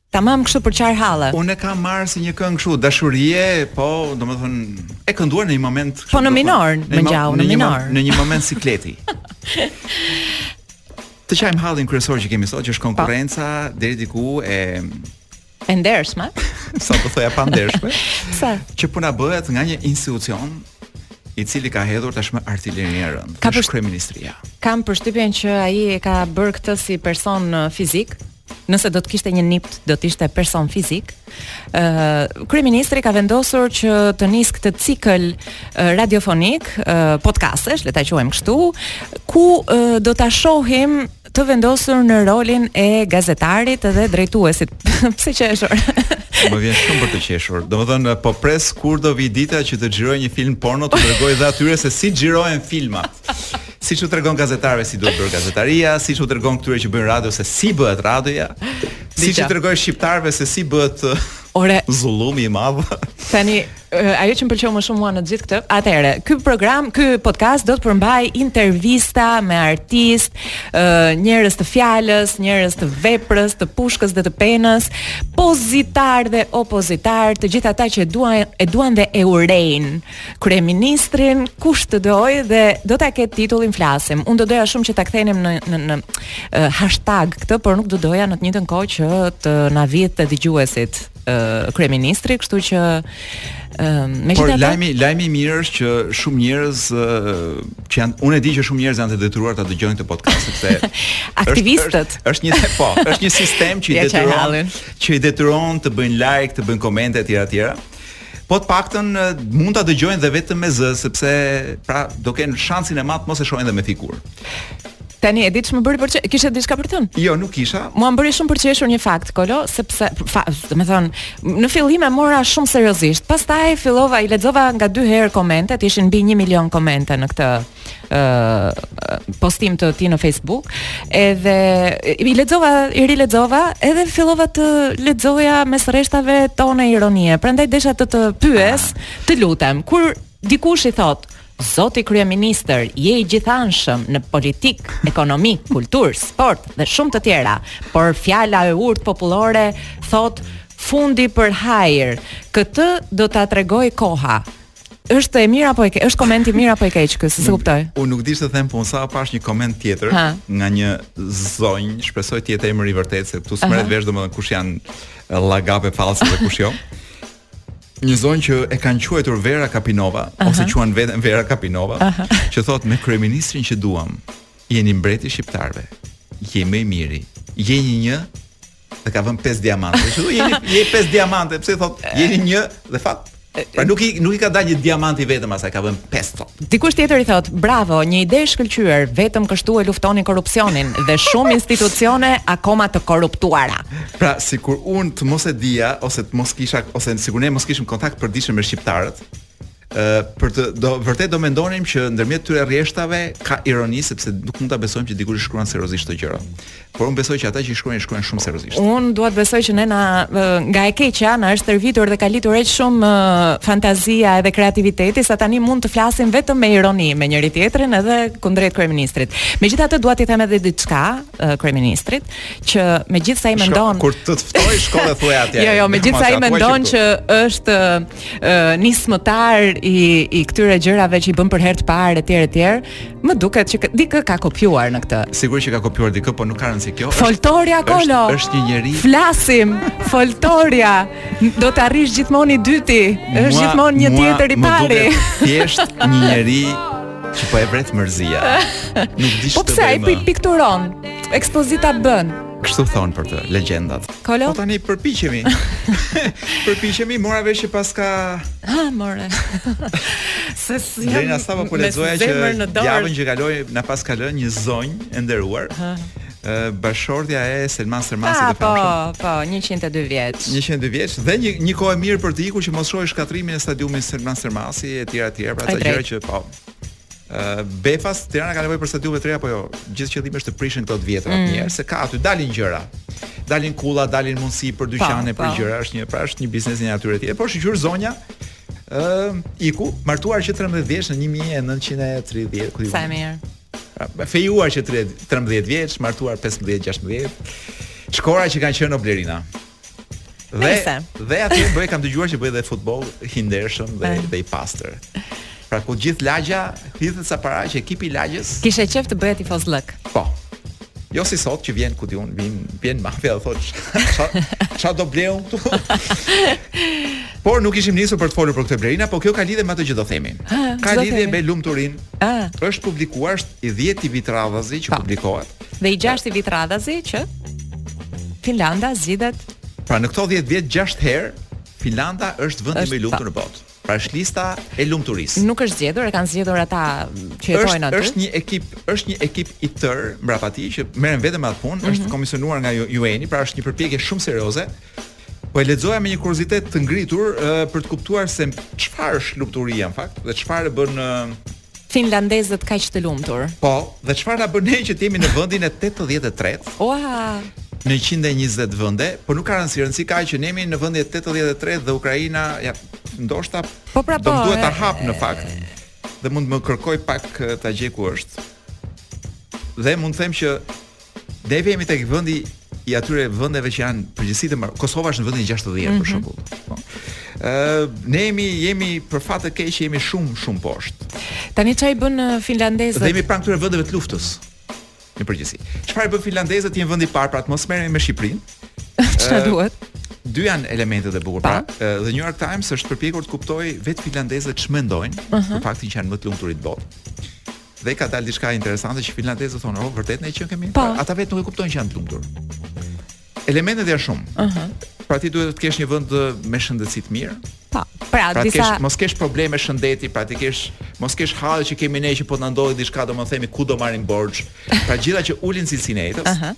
Tamam kështu për çar halle. Unë e kam marrë si një këngë kështu dashurie, po, domethënë e kënduar në një moment kështu. Po në minor, më gjau, në minor. Në një moment sikleti. Të çajmë hallin kryesor që kemi sot, që është konkurrenca deri diku e e ndershme. Sa po thoja pa ndershme? Sa? Që po na bëhet nga një institucion i cili ka hedhur tashmë artilerinë e rëndë. Ka për kryeministria. Kam përshtypjen që ai e ka bërë këtë si person uh, fizik. nëse do të kishte një NIPT, do të ishte person fizik. Ë uh, kryeministri ka vendosur që të nisë këtë cikël uh, radiofonik, uh, podcastesh, le ta quajmë kështu, ku uh, do ta shohim të vendosur në rolin e gazetarit dhe drejtuesit. Pse qesh ore? Më vjen shumë për të qeshur. Domethënë, po pres kur do vijë dita që të xhirojë një film porno t'u tregojë dhe atyre se si xhirohen filmat. siç u tregon gazetarëve si duhet bërë gazetaria, siç u tregon këtyre që bëjnë radio se si bëhet radioja, siç i tregoi shqiptarëve se si bëhet Ore, zullumi i madh. Tani, ajo që më pëlqeu më shumë mua në gjithë këtë, atëherë, ky program, ky podcast do të përmbajë intervista me artistë, njerëz të fjalës, njerëz të veprës, të pushkës dhe të penës, pozitarë dhe opozitarë, të gjithë ata që e duan, e duan dhe e urrejnë kryeministrin, kush të dojë dhe do ta ketë titullin flasim. Unë do doja shumë që ta kthenim në në, në uh, hashtag këtë, por nuk do doja në të njëjtën kohë që të na vidhte dëgjuesit uh, kryeministri, kështu që um, me Por lajmi lajmi i mirë është që shumë njerëz uh, që janë unë e di që shumë njerëz janë të detyruar ta dëgjojnë këtë podcast sepse aktivistët është, është, një po, është një sistem që i detyron që i detyron të bëjnë like, të bëjnë komente etj etj. Po të paktën mund ta dëgjojnë dhe vetëm me zë sepse pra do kenë shansin e madh mos e shohin dhe me figurë. Tani e di ç'më bëri për të qeshur? Kishe diçka për të thënë? Jo, nuk kisha. Mua më bëri shumë për të qeshur një fakt, Kolo, sepse fa, domethënë, në fillim e mora shumë seriozisht. Pastaj fillova i lexova nga dy herë komentet, ishin mbi 1 milion komente në këtë uh, postim të tij në Facebook edhe i lexova i rilexova edhe fillova të lexoja mes rreshtave tone ironie prandaj desha të të pyes të lutem kur dikush i thotë Zoti kryeministër, je i gjithanshëm në politikë, ekonomi, kulturë, sport dhe shumë të tjera, por fjala e urtë popullore thotë fundi për hajër. Këtë do ta tregojë koha. Është e mirë apo e keq? Është koment i mirë apo i keq ky? S'e kuptoj. Unë nuk di ç'të them, po unë sa pashë një koment tjetër ha. nga një zonjë, shpresoj të jetë emri i vërtetë se këtu s'merret vesh domethënë kush janë llagape fallse dhe kush jo. Një zonjë që e kanë quajtur Vera Kapinova Aha. ose quan veten Vera Kapinova, Aha. që thotë me kryeministrin që duam, jeni mbreti i shqiptarëve. Je më i miri. Jeni një Dhe ka vënë 5 diamante. Ju jeni 5 diamante, pse thot jeni një dhe fat Pra nuk i nuk i ka dalë një diamant i vetëm prandaj ka vënë 5 thot. Dikush tjetër i thot, "Bravo, një ide e shkëlqyer, vetëm kështu e luftoni korrupsionin dhe shumë institucione akoma të korruptuara." Pra, sikur un të mos e dija ose të mos kisha ose sikur ne mos kishim kontakt të përditshëm me shqiptarët, ë për të do vërtet do mendonim që ndërmjet këtyre rreshtave ka ironi sepse nuk mund ta besojmë që dikush i shkruan seriozisht këto gjëra. Por unë besoj që ata që i shkruajnë shkruajnë shumë seriozisht. Unë dua të besoj që ne na nga e keqja na është stërvitur dhe kalitur aq shumë fantazia edhe kreativiteti sa tani mund të flasim vetëm me ironi me njëri-tjetrin edhe kundrejt kryeministrit. Megjithatë dua t'i them edhe diçka kryeministrit që megjithëse ai mendon kur të të ftojë, shko ia thuaj atje. jo, jo, megjithëse ai mendon që është nismëtar i i këtyre gjërave që i bën për herë të parë etj etj, më duket që dikë ka kopjuar në këtë. Sigurisht që ka kopjuar dikë, por nuk ka rëndësi kjo. Foltorja Kolo. Është, është një njeri. Flasim, foltorja. Do të arrish gjithmonë i dyti. Është gjithmonë një tjetër i pari. Thjesht një njeri që po e vret mërzia. Nuk di po ç'të bëjë. Po pse ai pikturon? Ekspozita bën. Kështu thonë për të legjendat. Kolo? Po tani përpiqemi. përpiqemi, mora vesh që paska Ha, more. Se si jam. Lena, sapo lexoja që javën që kaloi na paska lënë një zonjë e nderuar. Ha. Bashkëshortja e Selman Stërmasit të famshëm. Po, po, 102 vjeç. 102 vjeç dhe një një kohë e mirë për të ikur që mos shohësh shkatërrimin e stadiumit Selman Stërmasi etj etj, pra ato gjëra që po. Uh, Befas, Tirana ka nevojë për stadiume të reja apo jo? Gjithë qëllimi është të prishin këto të vjetra njëherë, se ka aty dalin gjëra. Dalin kulla, dalin mundësi për dyqane, për gjëra, është një, pra është një biznes i natyrës tjetër. Po siç zonja, ë, uh, iku, martuar që 13 vjeç në 1930, ku Sa e mirë. Pra, fejuar që 13 vjeç, martuar 15-16. Kohëra që kanë qenë në Blerina. Dhe dhe aty bëhet kam dëgjuar që bëhet dhe futboll i ndershëm dhe dhe i pastër. Pra ku gjithë lagja hidhte ca para që ekipi i lagjës. Kishe qejf të bëheshe tifoz lëk. Po. Jo si sot që vjen ku di un, vjen vjen mafia dhe thotë ça do blej këtu. Por nuk ishim nisur për të folur për këtë Blerina, po kjo ka lidhje me atë që do themi. Ka lidhje me lumturinë. Është publikuar është i 10-ti vit radhazi që po. publikohet. Dhe i gjashti vit radhazi që Finlanda zgjidhet. Pra në këto 10 vjet 6 herë Finlanda është vendi më i lumtur në botë. Pra është lista e lumturisë. Nuk është zgjedhur, e kanë zgjedhur ata që jetojnë aty. Është një ekip, është një ekip i tërë mbrapa tij që merren vetëm me atë punë, mm -hmm. është mhm. komisionuar nga UN-i, pra është një përpjekje shumë serioze Po e lexoja me një kuriozitet të ngritur për të kuptuar se çfarë është lumturia në fakt dhe çfarë bën finlandezët kaq të lumtur. Po, dhe çfarë na bën ne që të jemi në vendin e 83? Oha. Në 120 vende, po nuk ka rëndësi, rëndësi ka që ne jemi në vendin 83 dhe Ukraina ja ndoshta po pra po. Do duhet ta hap në fakt. Dhe mund të më kërkoj pak ta gjej ku është. Dhe mund të them që Dhe jemi tek vendi i atyre vendeve që janë përgjithësisht mbarë. Kosova është në vendin 60 mm -hmm. për mhm. shembull. Po. Ë ne jemi jemi për fat të keq jemi shumë shumë poshtë. Tani ça i bën finlandezët? Dhe jemi pranë këtyre vendeve të luftës. Në përgjithësi. Çfarë bën finlandezët? Janë vendi i parë pra të mos merremi me Shqipërinë. Çfarë duhet? dy janë elementet e bukur. Pra, The New York Times është përpjekur të kuptojë vetë finlandezët ç'mendojnë uh -huh. për faktin që janë më të lumturit në botë. Dhe ka dalë diçka interesante që finlandezët thonë, "Oh, vërtet ne qenkemi." Po. Pra, ata vetë nuk e kuptojnë që janë të lumtur. Elementet janë shumë. Ëh. Uh -huh. Pra ti duhet të kesh një vend me shëndetësi të mirë. Po. Pra, pra disa kesh, mos kesh probleme shëndeti, pra ti kesh mos kesh hallet që kemi ne që po na ndodhi diçka, do të themi ku do marrim borxh. Pra gjëra që ulin cilësinë e jetës. Ëh. Uh -huh.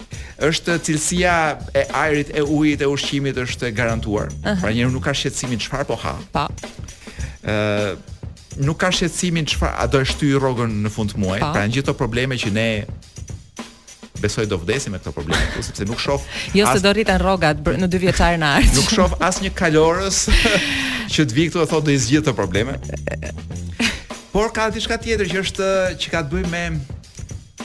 Është cilësia e ajrit, e ujit, e ushqimit është e garantuar. Uh -huh. Pra njeriu nuk ka shqetësimin çfarë po ha. Po. Ëh. Uh, nuk ka shqetësimin çfarë a do e shtyjë rrogën në fund të muajit. Po. Pra gjithë ato probleme që ne besoj do vdesim me këto probleme këtu sepse nuk shoh Jo as... se do rriten rrogat në dy vjeçarin e ardhshëm. nuk shoh asnjë kalorës që të vijë këtu e thotë do i zgjidh këto probleme. Por ka diçka tjetër që është që ka të bëjë me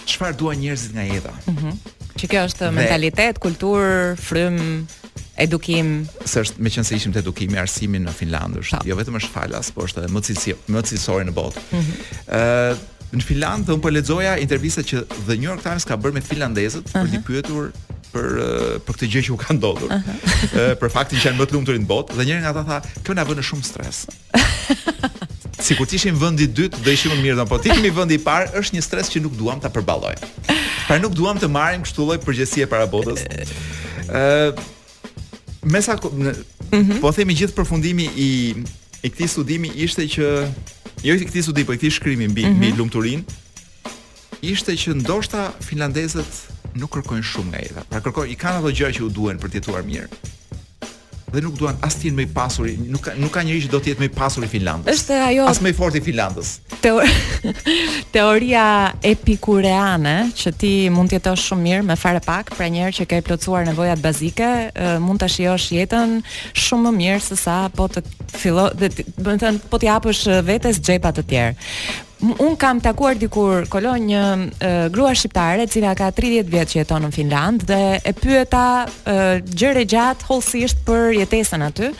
çfarë duan njerëzit nga jeta. Ëh. Mm që kjo është dhe, mentalitet, kulturë, frymë, edukim. Se është, meqenëse ishim te edukimi, arsimi në Finlandë është, po. jo vetëm është falas, por është edhe më cilësi, më cilësori në botë. Ëh. Mm -hmm. Në Finlandë un po lexoja intervista që The New York Times ka bërë me finlandezët uh -huh. për të pyetur për për këtë gjë që u ka ndodhur. Uh -huh. për faktin që janë më të lumtur në botë dhe njëri nga ata tha, "Kjo na vë në shumë stres." Sikur të ishim vendi i dytë do ishim më mirë, do po të jemi vendi i parë, është një stres që nuk duam ta përballojmë. Pra nuk duam të marrim kësi lloj përgjegjësie para botës. Ë me sa ku- në- Mhm. po themi gjithë përfundimi i i këtij studimi ishte që jo i këtij studimi, po i këtij shkrimi mbi mbi Mhm. lumturinë ishte që ndoshta finlandezët nuk kërkojnë shumë nga jeta. Pra kërkojnë i kanë ato gjëra që u duhen për të jetuar mirë. dhe nuk duan as të jenë më i pasur, nuk ka nuk ka njeri që do të jetë më i pasur i Finlandës. Është ajo as më i fortë i Finlandës. Teor teoria epikureane që ti mund të jetosh shumë mirë me fare pak, pra një herë që ke plotësuar nevojat bazike, mund ta shijosh jetën shumë më mirë se sa po të fillo, domethënë po t'i hapësh vetes xhepa të tjerë. Unë kam takuar dikur kolo një e, grua shqiptare e cila ka 30 vjet që jeton në Finlandë dhe e pyeta gjerë e gjatë hollësisht për jetesën aty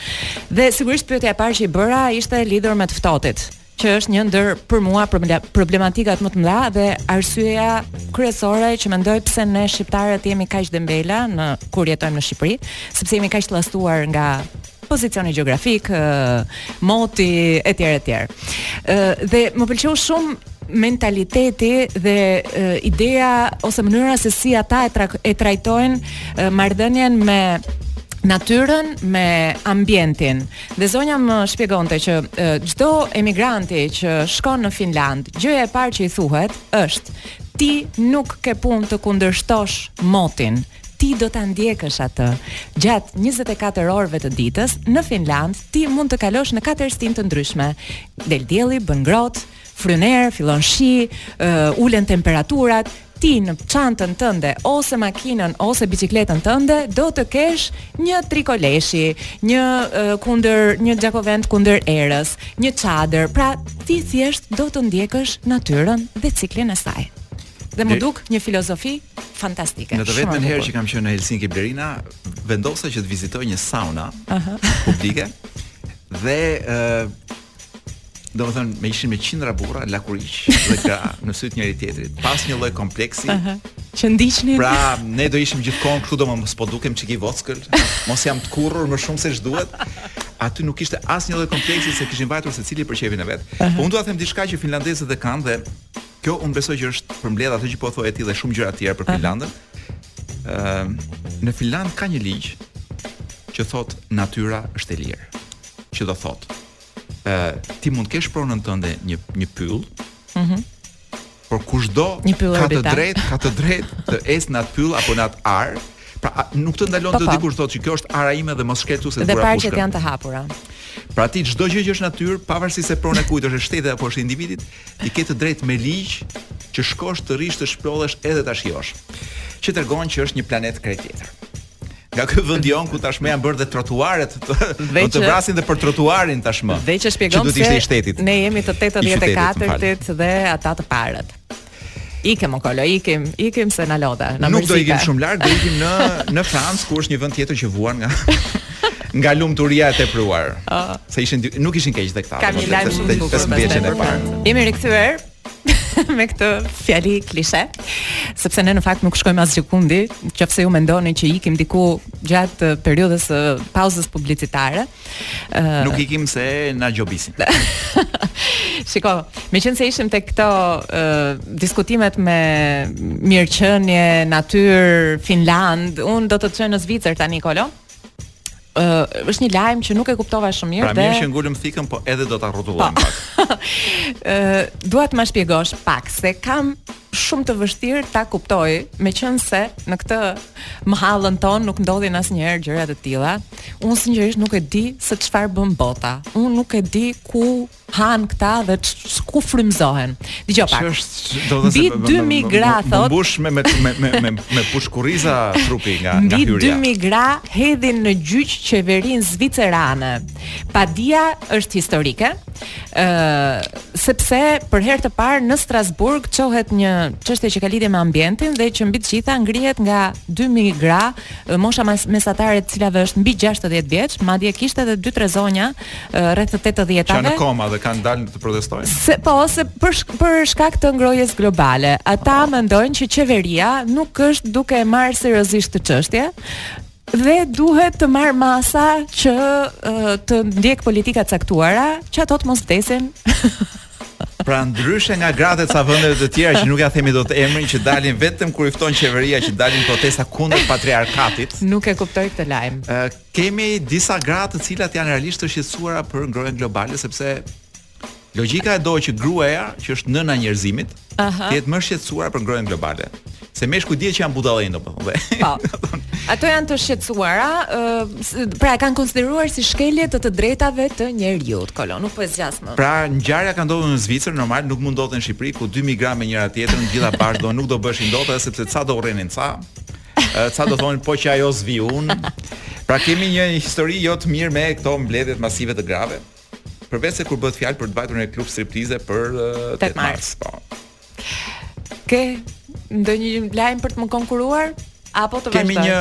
dhe sigurisht pyetja e parë që i bëra ishte lidhur me të ftohtit që është një ndër për mua problematikat më të mëdha dhe arsyeja kryesore që mendoj pse ne shqiptarët jemi kaq dembela në kur jetojmë në Shqipëri, sepse jemi kaq llastuar nga pozicioni gjeografik, moti etj etj. Ë dhe më pëlqeu shumë mentaliteti dhe e, ideja ose mënyra se si ata e, tra, e trajtojnë e, marrëdhënien me natyrën me ambientin. Dhe zonja më shpjegonte që çdo emigranti që shkon në Finlandë, gjëja e parë që i thuhet është ti nuk ke punë të kundërshtosh motin. Ti do ta ndjekësh atë. Gjatë njëzet e katër orëve të ditës, në Finlandë ti mund të kalosh në katër stinë të ndryshme. Del dielli, bën ngrohtë, fryn erë, fillon shi, uh, ulen temperaturat, ti në çantën tënde ose makinën ose biçikletën tënde do të kesh një triko leshi, një uh, kundër një xhakavento kundër erës, një çadër. Pra, ti thjesht do të ndjekësh natyrën dhe ciklin e saj. Dhe më duk një filozofi fantastike. Në të vetmen herë që kam qenë në Helsinki Blerina, vendosa që të vizitoj një sauna uh -huh. publike dhe uh, domethënë me ishin me qindra burra lakuriq dhe gra në sytë e njëri tjetrit pa asnjë lloj kompleksi uh -huh. që ndiqnin pra ne do ishim gjithë kohën këtu domethënë mos po dukem çik i vogël mos jam tkurrur më shumë se ç'duhet aty nuk kishte asnjë lloj kompleksi se kishin vajtur secili për qejfin e vet uh -huh. po unë dua të them diçka që finlandezët e kanë dhe Kjo unë besoj që është përmbledh atë që po thoje ti dhe shumë gjëra të tjera për Finlandën. Ëh, uh, në Finlandë ka një ligj që thotë natyra është e lirë. Që do thotë, ëh, uh, ti mund të kesh pronën tënde në një pyll. Mhm. Mm por kushdo ka të drejtë, ka të drejtë të ecë në atë pyll apo në atë arë. Pra nuk të ndalon po, të po. dikush thotë që kjo është ara ime dhe mos shkel këtu se ta hodha pushkën. Dhe parqet janë të hapura. Pra ti çdo gjë që është natyrë, pavarësisht se pronë e kujt është e shtetit apo e individit, Ti ke të drejtë me ligj që të shkosh të rrish të shplodhesh edhe ta shijosh. Që tregon që është një planet krejt tjetër. Nga ky vendi ku tashmë janë bërë dhe trotuaret, do të, të vrasin dhe për trotuarin tashmë. Hajde shpjegoja se ishte i shtetit. Ne jemi të 84-tët dhe ata të parët. Ikim o Kolo, ikim, ikim se na lodhe. Nuk do ikim shumë larg, do ikim në në Francë ku është një vend tjetër që vuan nga Nga lumturia e tepruar. Ah. Se ishin dy, nuk ishin keq dhe këta. Kam një lajm shumë të bukur. Pesë vjeçën e parë. Jemi rikthyer me këtë fjali klishe, sepse ne në fakt nuk shkojmë asgjëkundi, nëse ju mendoni që ikim diku gjatë periudhës së pauzës publicitare. Uh, nuk ikim se na gjobisin. Shiko, meqenëse ishim te këto uh, diskutimet me mirëqenie, natyrë, Finlandë, unë do të të çoj në Zvicër tani, Kolo? uh, është një lajm që nuk e kuptova shumë mirë pra, dhe Pra mirë që ngulëm thikën, po edhe do ta rrotullojmë po. pak. Ë, uh, dua të ma shpjegosh pak se kam shumë të vështirë ta kuptoj, meqenëse në këtë mëhallën tonë nuk ndodhin asnjëherë gjëra të tilla. Unë sinqerisht nuk e di se çfarë bën bota. Unë nuk e di ku hanë këta dhe ku frymëzohen. Dëgjo pak. Mbi 2000 gra thotë. Mbushet me me me me me, me puçërriza trupi nga nga hyrja. Mbi 2000 gra hedhin në gjyq qeverinë zvicerane. Padia është historike. ë uh, sepse për herë të parë në Strasburg çohet një çështje që ka lidhje me ambientin dhe që mbi të gjitha ngrihet nga 2000 gra, mosha mesatare e cilave është mbi 60 vjeç, madje kishte edhe 2-3 zonja rreth të tetëdhjetave. Që kanë koma dhe kanë dalë të protestojnë. Se, po, se për, shk për shkak të ngrohjes globale, ata oh. mendojnë që qeveria nuk është duke e marrë seriozisht këtë çështje, dhe duhet të marrë masa që të ndjekë politika të caktuara, që ato të mos vdesin. Pra ndryshe nga gratë e ca vendeve të tjera që nuk ia themi dot emrin që dalin vetëm kur i fton qeveria që dalin në protesta kundër patriarkatit. Nuk e kuptoj këtë lajm. Kemi disa gra të cilat janë realisht të shqetësuara për ngrohjen globale sepse logjika e do që gruaja, që është nëna e njerëzimit, të jetë më e shqetësuar për ngrohjen globale. Se meshkujt dihet që janë budallenj domethënë. Po. Ato janë të shqetësuara, ë pra e kanë konsideruar si shkelje të të drejtave të njeriu, Kolo, nuk po e zgjas më. Pra ngjarja ka ndodhur në Zvicër, normal nuk mund të ndodhte në Shqipëri ku 2000 gra me njëra tjetrën të gjitha bashkë do nuk do bëshin dot edhe sepse ca do urrenin ca. Ca do thonin po që ajo s'vij unë. Pra kemi një histori jo të mirë me këto mbledhjet masive të grave. Përveçse kur bëhet fjalë për të vajtur në klub striptize për 8 uh, mars, po. Ke ndonjë lajm për të më konkurruar apo të vazhdoj? Kemi një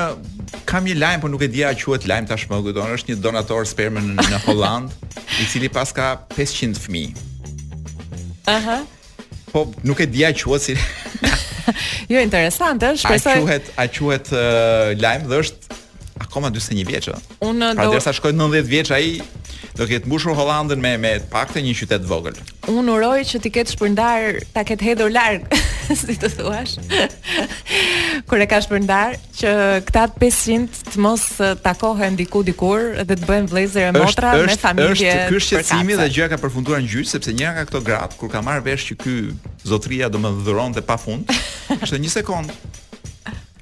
kam një lajm, por nuk e di a quhet lajm tashmë, kujton, është një donator sperme në, në Holandë, i cili paska 500 fëmijë. Aha. Po, nuk e di a quhet si. jo interesante, shpresoj. A quhet, a quhet uh, lajm dhe është akoma 41 vjeç, ëh. Unë pra, do derisa shkojë 90 vjeç ai do ketë mbushur Holandën me me të paktën një qytet vogël. Unë uroj që t'i ketë shpërndarë, ta ketë hedhur larg, si të thuash. Kur e ka shpërndarë, që këta 500 të mos takohen diku dikur dhe të bëhen vëllezër e motra me familje. Është është ky shqetësimi dhe gjëja ka përfunduar në gjyq sepse njëra nga këto gratë kur ka marrë vesh që ky zotria domethënë dhuronte pa fund, është një sekond.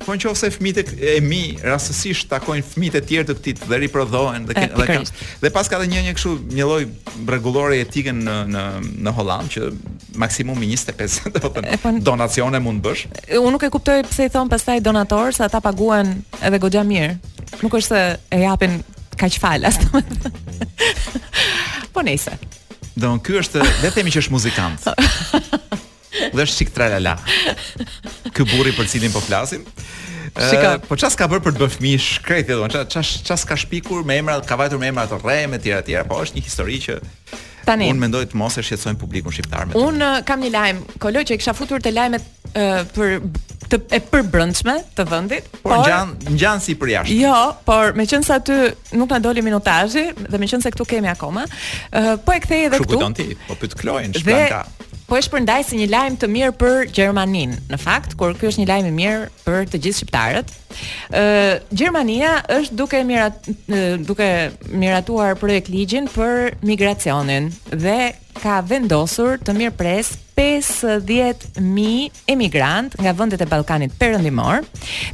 Po në qofë se fmijt e mi rastësisht takojnë fmijt e tjerë të këtij dhe riprodhohen dhe, dhe, dhe, dhe paska dhe një një kështu një lloj rregullore etike në, në, në Holandë që maksimumi 25 domethënë po, donacione mund të bësh. Unë nuk e kuptoj pse i thonë pastaj donator se ata paguhen edhe goxha mirë. Nuk është se e japin kaq falas. po nejse. Domethënë ky është, le themi që është muzikant. Dhe është çik tralala. Ky burri për cilin po flasim. Shika. Uh, po çfarë s'ka bër për të bërë fëmijë i shkreti, domethënë çfarë çfarë s'ka shpikur me emra, ka vajtur me emra të rreme etj etj, po është një histori që Tani. Unë mendoj të mos e shqetësojmë publikun shqiptar me. Unë uh, kam një lajm, Klo që e kisha futur te lajmet uh, për të brendshme të vendit. Por, por ngjan ngjan si për jashtë. Jo, por meqenëse aty nuk na doli minutazhi dhe meqenëse këtu kemi akoma, uh, po e kthej edhe këtu. Ç'kupton ti? Po pyet Kloin, çfarë ka? po e shpërndaj si një lajm të mirë për Gjermaninë. Në fakt, kur ky është një lajm i mirë për të gjithë shqiptarët, Ë Gjermania është duke mirat duke miratuar projektligjin për migracionin dhe ka vendosur të mirëpresë 50.000 emigrantë nga vendet e Ballkanit Perëndimor,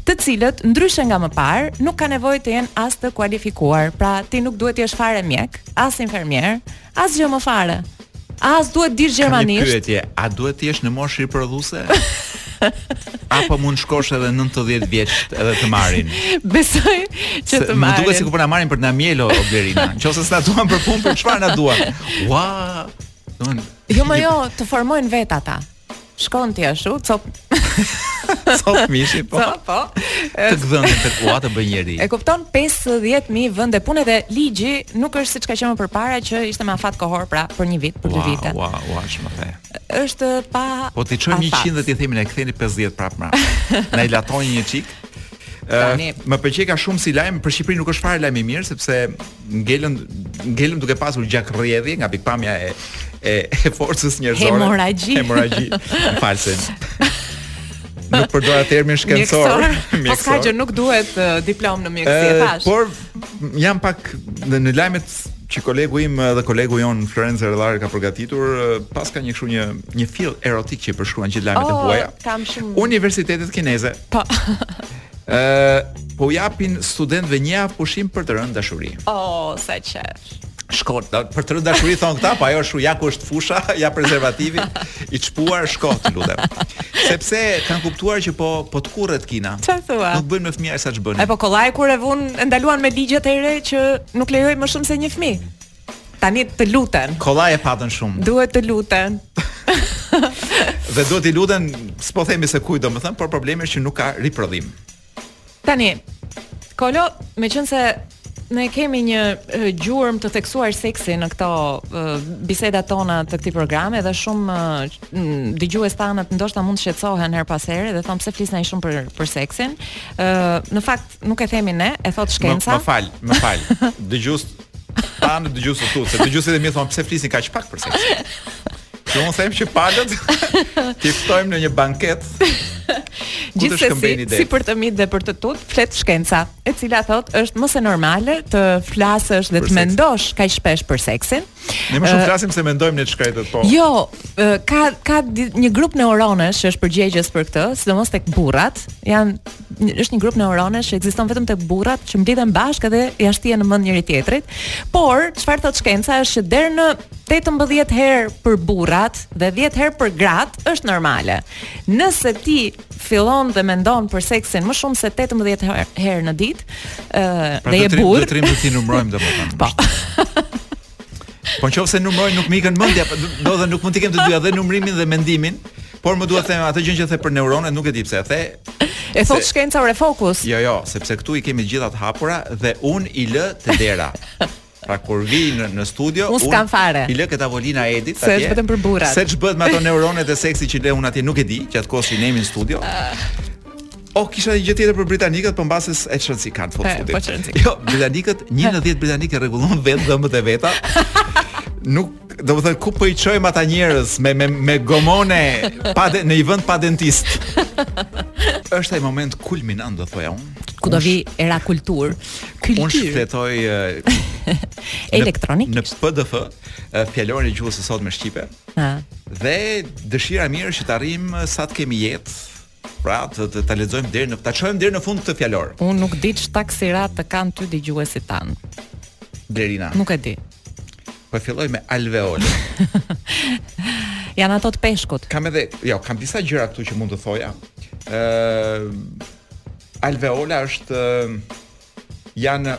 të cilët ndryshe nga më parë nuk kanë nevojë të jenë as të kualifikuar. Pra, ti nuk duhet të jesh fare mjek, as infermier, Asgjë më fare. A as duhet dish gjermanisht? Një pyetje, a duhet të jesh në moshë riprodhuese? Apo mund shkosh edhe 90 vjeç edhe të marrin. Besoj që të marrin. Më duket sikur po na marrin për na mjelë o Blerina. Nëse s'na duan për punë, për çfarë na duan? Ua! Don. Jo, më jo, të formojnë vetë ata. Shkon ti ashtu, copë. copë mishi po. Copë, po. Të gdhend unë të bëj njeri. E kupton 50000 vende pune dhe ligji nuk është siç ka qenë më përpara që ishte me afat kohor pra për një vit, për dy vite. Wow, wow, wow, shumë the. Është pa Po t'i çojmë 100 dhe t'i themi na ktheni 50 prapë. Na i latoni një çik. Tani, më pëlqeka shumë si lajm për Shqipërinë nuk është fare lajm i mirë sepse ngelëm ngelëm duke pasur gjakrrjedhje nga pikëpamja e e, e forcës njerëzore. Hemorragji. Hemorragji. Falem. Nuk përdora termin shkencor. Po kaq gjë nuk duhet uh, diplomë në mjekësi, e thashë. Por jam pak në, në lajmet që kolegu im dhe kolegu jonë Florenc Rellari ka përgatitur, paska një kështu një një fill erotik që i përshkon gjithë lajmet oh, e huaja. Kam shumë. Universitetet kineze. Po. Ë, po japin studentëve një javë pushim për të rënë në dashuri. Oh, sa qesh. Shko, da, për të rënë në dashuri thonë këta, po ajo është ja ku është fusha, ja prezervativi i shpuar, shko të lutem. Sepse kanë kuptuar që po po tkurret Kina. Çfarë thua? Nuk bëjnë më fëmijë sa ç'bënin. E po kollaj kur e vunë e ndaluan me ligjin e ri që nuk lejoi më shumë se një fëmijë. Tani të luten. Kollaj e patën shumë. Duhet të luten. dhe duhet të luten, s'po themi se kujt domethën, por problemi është që nuk ka riprodhim. Tani, Kolo, meqenëse ne kemi një gjurmë të theksuar seksi në këto biseda tona të këtij programi dhe shumë dëgjues tanë ndoshta mund të shqetësohen herë pas here dhe thonë pse flisni shumë për për seksin. Ë në fakt nuk e themi ne, e thotë shkenca. Më fal, më fal. Dëgjues tanë, dëgjuesit e tu, se dëgjuesit e mi thonë pse flisni kaq pak për seksin. Që unë them që palët t'i ftojmë në një banket. Gjithsesi, si për të mitë dhe për të tutë, flet shkenca, e cila thotë është mëse normale të flasësh dhe të mendosh kaq shpesh për seksin. Ne më shumë flasim se mendojmë ne të shkretët po. Jo, ka ka një grup neuronesh që është përgjegjës për këtë, sidomos tek burrat, janë është një grup neuronesh që ekziston vetëm te burrat që mblidhen bashkë dhe ia shtien në mend njëri-tjetrit. Por çfarë thotë shkenca është që deri në 18 herë për burrat dhe 10 herë për gratë është normale. Nëse ti fillon dhe mendon për seksin më shumë se 18 herë në ditë, ë pra, dhe je burrë. Pra do të trim do të numërojmë domethënë. Po. Po në qoftë se numëroj nuk më ikën mendja, po do dhe nuk mund t'i kem të dyja dhe numrimin dhe mendimin, por më duhet të them atë gjë që the për neuronet nuk e di pse e the. E thotë shkenca ore fokus. Jo, jo, sepse këtu i kemi të gjitha të hapura dhe unë i lë te dera. Pra kur vij në, në studio, unë s'kam fare. I lë këtë avolina Edit atje. Se vetëm për burrat. Se ç'bëhet me ato neuronet e seksit që lë unë atje nuk e di, gjatë kohës që ne jemi në studio. Ah. Oh, kisha një gjë tjetër për britanikët, por mbase e çon si kartë fut futi. Po jo, britanikët, një në 10 britanikë rregullon vetë dhëmbët e veta. Nuk, do të thotë ku po i çojmë ata njerëz me me me gomone pa de, në një vend pa dentist. Është ai moment kulminant, do thoja unë. Ku do vijë era kulturë, kulturë. Unë shfletoj elektronik në, në PDF fjalorin e gjuhës së sotme shqipe. Ha. Dhe dëshira e mirë është që të arrijmë sa të kemi jetë Pra, të, të, ta lexojmë deri në ta çojmë deri në fund këtë fjalor. Unë nuk di ç'taksirat të kanë ty dëgjuesit tanë. Blerina. Nuk e di. Po e filloj me alveolë. Janë ato të peshkut. Kam edhe, jo, kam disa gjëra këtu që mund të thoja. Ë uh, Alveola është uh, Janë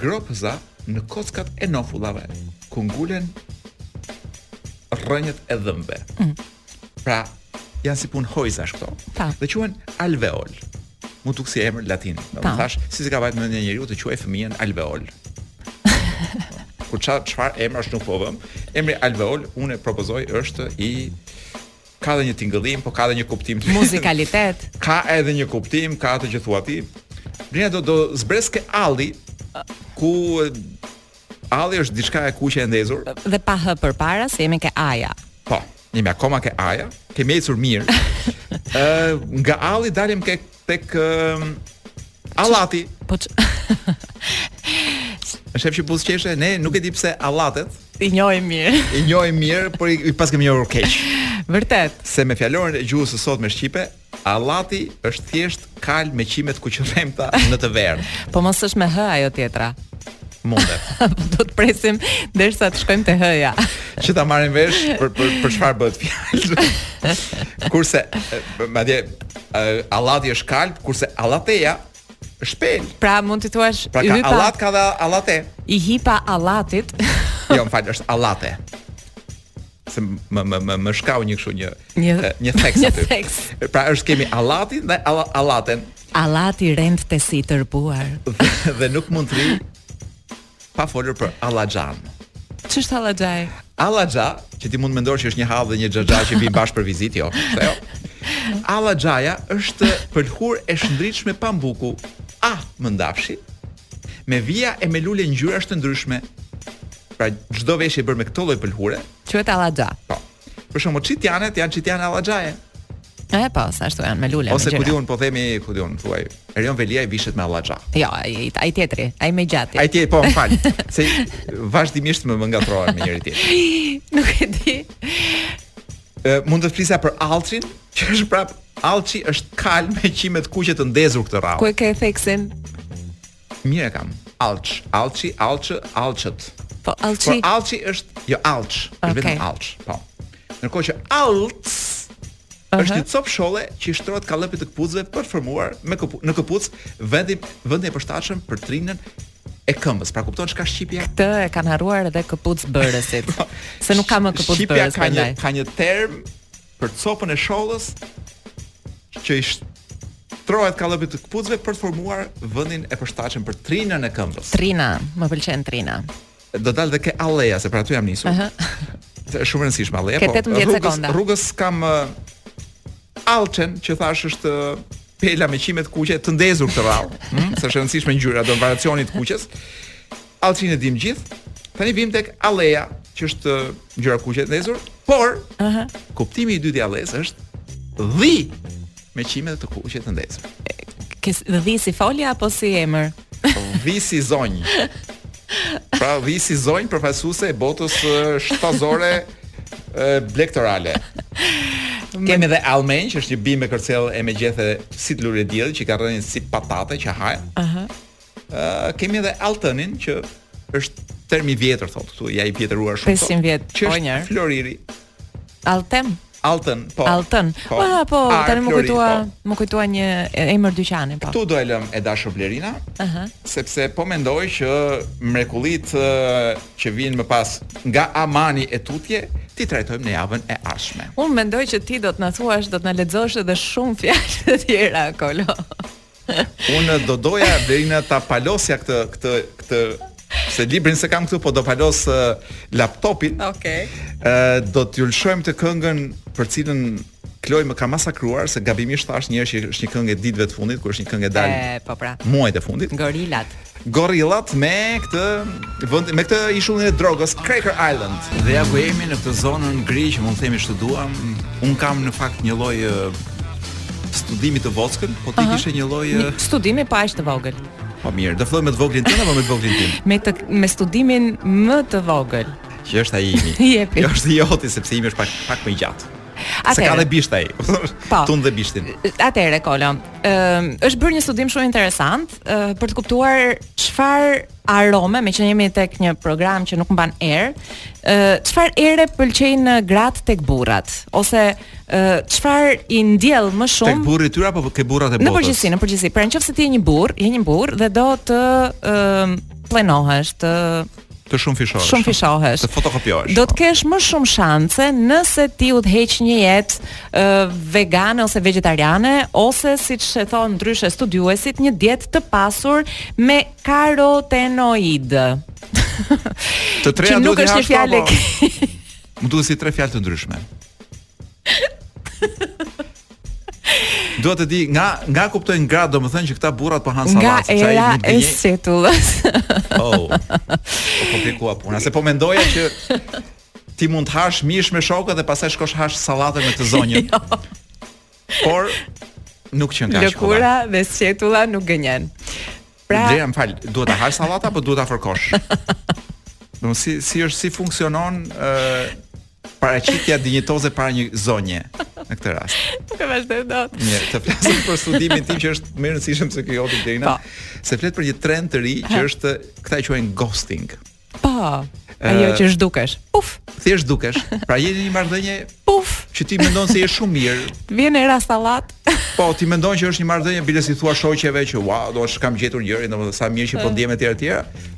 gropëza në kockat e nofullave, ku ngulen rrënjët e dhëmbëve. Mm. Pra, janë si punë hojzash këto. Pa. Dhe quhen alveol. M'u duk si emër latin. Do të thash, si s'e ka vajtë mendja njeriu të quajë fëmijën alveol. Kur çfarë emrash nuk po vëm, emri alveol unë propozoj është i Ka dhe një tingëllim, po ka dhe një kuptim të Muzikalitet Ka edhe një kuptim, ka atë që thua ti Brenda do, do zbres ke alli Ku Alli është diçka e kuqe e ndezur Dhe pa hë për para se jemi ke aja Po, jemi akoma ke aja Kemi ecur mirë uh, Nga alli dalim ke tek uh, Allati. Po ç. E shef që buzëqeshe, ne nuk e dimë pse Allatet. I njohim mirë. I njohim mirë, por i paskemi njohur keq. Vërtet. Se me fjalorin e gjuhës së sotme shqipe, Allati është thjesht kalë me qime të kuqërremta në të verdhë. po mos është me hë ajo tjetra. Mundet. Po do të presim derisa të shkojmë te hëja. Që ta marrim vesh për për për çfarë bëhet fjalë. Kurse madje Allati është kalë, kurse Allateja është pelë. Pra mund të thua pra, i hypa. Allat ka dhe Allate. I hipa Allatit. jo, më fal, është Allate. Se më më më më shkau një kështu një një një theks aty. Një theks. Pra është kemi Allatin dhe Allaten. Allati rendte si tërbuar. dhe, dhe nuk mund të pa folur për Allaxhan. Ç'është Allaxhaja? Allaxha, që ti mund të mendosh që është një hallë dhe një xhaxha që vijnë bashkë për vizitë, jo. Jo. Allaxhaja është pëlhurë e shndritshme pambuku, a mëndafshi, me vija e me lule ngjyrash të ndryshme. Pra çdo veshje e bërë me këtë lloj pëlhure, quhet Allaxha. Po. Për shembull, çitjanet janë çitjane allaxhaje. E po, sa ashtu janë me lule. Ose ku di unë po themi, ku di unë thuaj. Erion Veliaj vishet me allaxha. Jo, ai ai tjetri, ai më i gjati. Ai tjetri, po, më fal. Se vazhdimisht më më ngatrohen me njëri-tjetrin. Nuk e di. Ë mund të flisja për Allçin, që është prap Allçi është kalë me qime të kuqe të ndezur këtë radhë. Ku e ke theksin? Mirë e kam. Allç, Allçi, Allçë, Allçët. Po Allçi. Po Allçi është jo Allç, është okay. vetëm Allç, po. Ndërkohë që Allc uh -huh. është një copë sholle që i shtrohet kallëpit të këpucëve për të formuar me këpu, në këpucë vendi vendi i përshtatshëm për trinën e këmbës. Pra kupton ç'ka shqipja? Këtë e kanë harruar edhe këpucëbërësit. Po, se nuk ka më këpucëbërës. Shqipja ka një ka një term për copën e shollës që i shtrohet kallëpit të këpucëve për të formuar vendin e përshtatshëm për trinën e këmbës. Trina, më pëlqen trina. Do dal dhe ke allja, se për aty jam nisur. Aha. Është shumë e rëndësishme allja, po. Ke 18 rrugës, sekonda. Rrugës kam uh, allçen që thashë është pela me qime të kuqe të ndezur këtë rrallë, hm, se është e rëndësishme ngjyra dhe variacioni i të kuqes. Allçin e dimë të gjithë. Tani vijmë tek allja, që është ngjyra e kuqe e ndezur, por ëh, uh -huh. kuptimi i dytë i alles është dhi me qime të kuqe të ndezur. Kjo dhi si folja apo si emër? Dhi si zonjë. Pra dhi si zonjë përfaqësuese e botës shtazore blektorale. Kemi edhe Almen, që është një bimë me kërcell e me gjethe si të lulediellit, që ka rrënjë si patate që hahet. Aha. Uh -huh. Ëh, kemi edhe altënin që është term i vjetër thotë këtu, ja i vjetëruar shumë. 500 vjet, po një. Floriri. Altën. Altën, po. Altën. Po, ah, po, tani m'u kujtua, po. m'u kujtua një emër dyqani, po. Këtu do e lëmë e dashur Blerina. Aha. Sepse po mendoj që mrekullitë që vijnë më pas nga Amani e tutje, t'i trajtojmë në javën e ardhshme. Unë mendoj që ti do të na thuash, do të na lexosh edhe shumë fjalë të tjera, Kolo. Unë do doja Blerina ta palosja këtë këtë këtë se librin s'e kam këtu, po do palos uh, laptopin. Okej. Okay. Uh, do t'ju lëshojmë këtë këngën për të cilën Kloj më ka masakruar se gabimisht thashë që është një këngë e ditëve të fundit, kur është një këngë e dalë. Po pra. Muajt e fundit. Gorillat. Gorillat me këtë vend me këtë ishullin e drogës Cracker Island. Dhe ja ku jemi në këtë zonën gri që mund të themi ç'të duam. Unë kam në fakt një lloj studimi të vockël, po ti kishe një lloj studimi po aq të vogël. Po mirë, do fillojmë me të voglin tënd apo me të voglin tim? Me të me studimin më të vogël. Që është ai imi. Jepi. Jo është i joti sepse imi është pak pak më i gjatë. Atëherë. Se ka dhe bisht ai. Po. Tund dhe bishtin. Atëherë Kolo, ë është bërë një studim shumë interesant për të kuptuar çfarë arome, meqë jemi tek një program që nuk mban erë, çfarë ere pëlqejnë gratë tek burrat ose çfarë i ndjell më shumë tek burri i tyre apo ke burrat e botës? Në përgjithësi, në përgjithësi. Pra nëse ti je një burrë, je një burrë dhe do të pllenohesh të Të shumëfishohesh. Shumëfishohesh. Të fotokopiohesh. Do të kesh më shumë shanse nëse ti udhëheq një jetë uh, vegane ose vegjetariane ose siç e thonë ndryshe studiuesit një dietë të pasur me karotenoide. të treja duhet të hash fjalë. Më duket si tre fjalë të ndryshme. Dua të di nga nga kuptojnë gratë, domethënë që këta burrat po hanë sallatë, sepse ai nuk di. Nga era sqetullës. Oh. U komplikua puna, se po mendoja që ti mund të hash mish me shokët dhe pastaj shkosh hash sallatën me të zonjën. Jo. Por nuk qenka kaq. Lëkura dhe sqetulla nuk gënjen. Pra, Blerina, më fal, duhet ta hash sallatën apo duhet ta fërkosh? Do si si është si funksionon ë uh, paraqitja dinjitoze para një zonje në këtë rast. Nuk e vazhdoj dot. Mirë, të flasim për studimin tim që është më i rëndësishëm se ky i yti Blerina, po. se flet për një trend të ri që është këta e quajnë ghosting. Ëh. Po. Ajo që zhdukesh. Puf. Thjesht zhdukesh. Pra je në një marrëdhënie Puf. që ti mendon se je shumë mirë. Vjen era sallatë. Po, ti mendon që është një marrëdhënie bile ç'i thua shoqeve që wow, do është kam gjetur njeriun, domethënë sa mirë që po ndihem etj etj.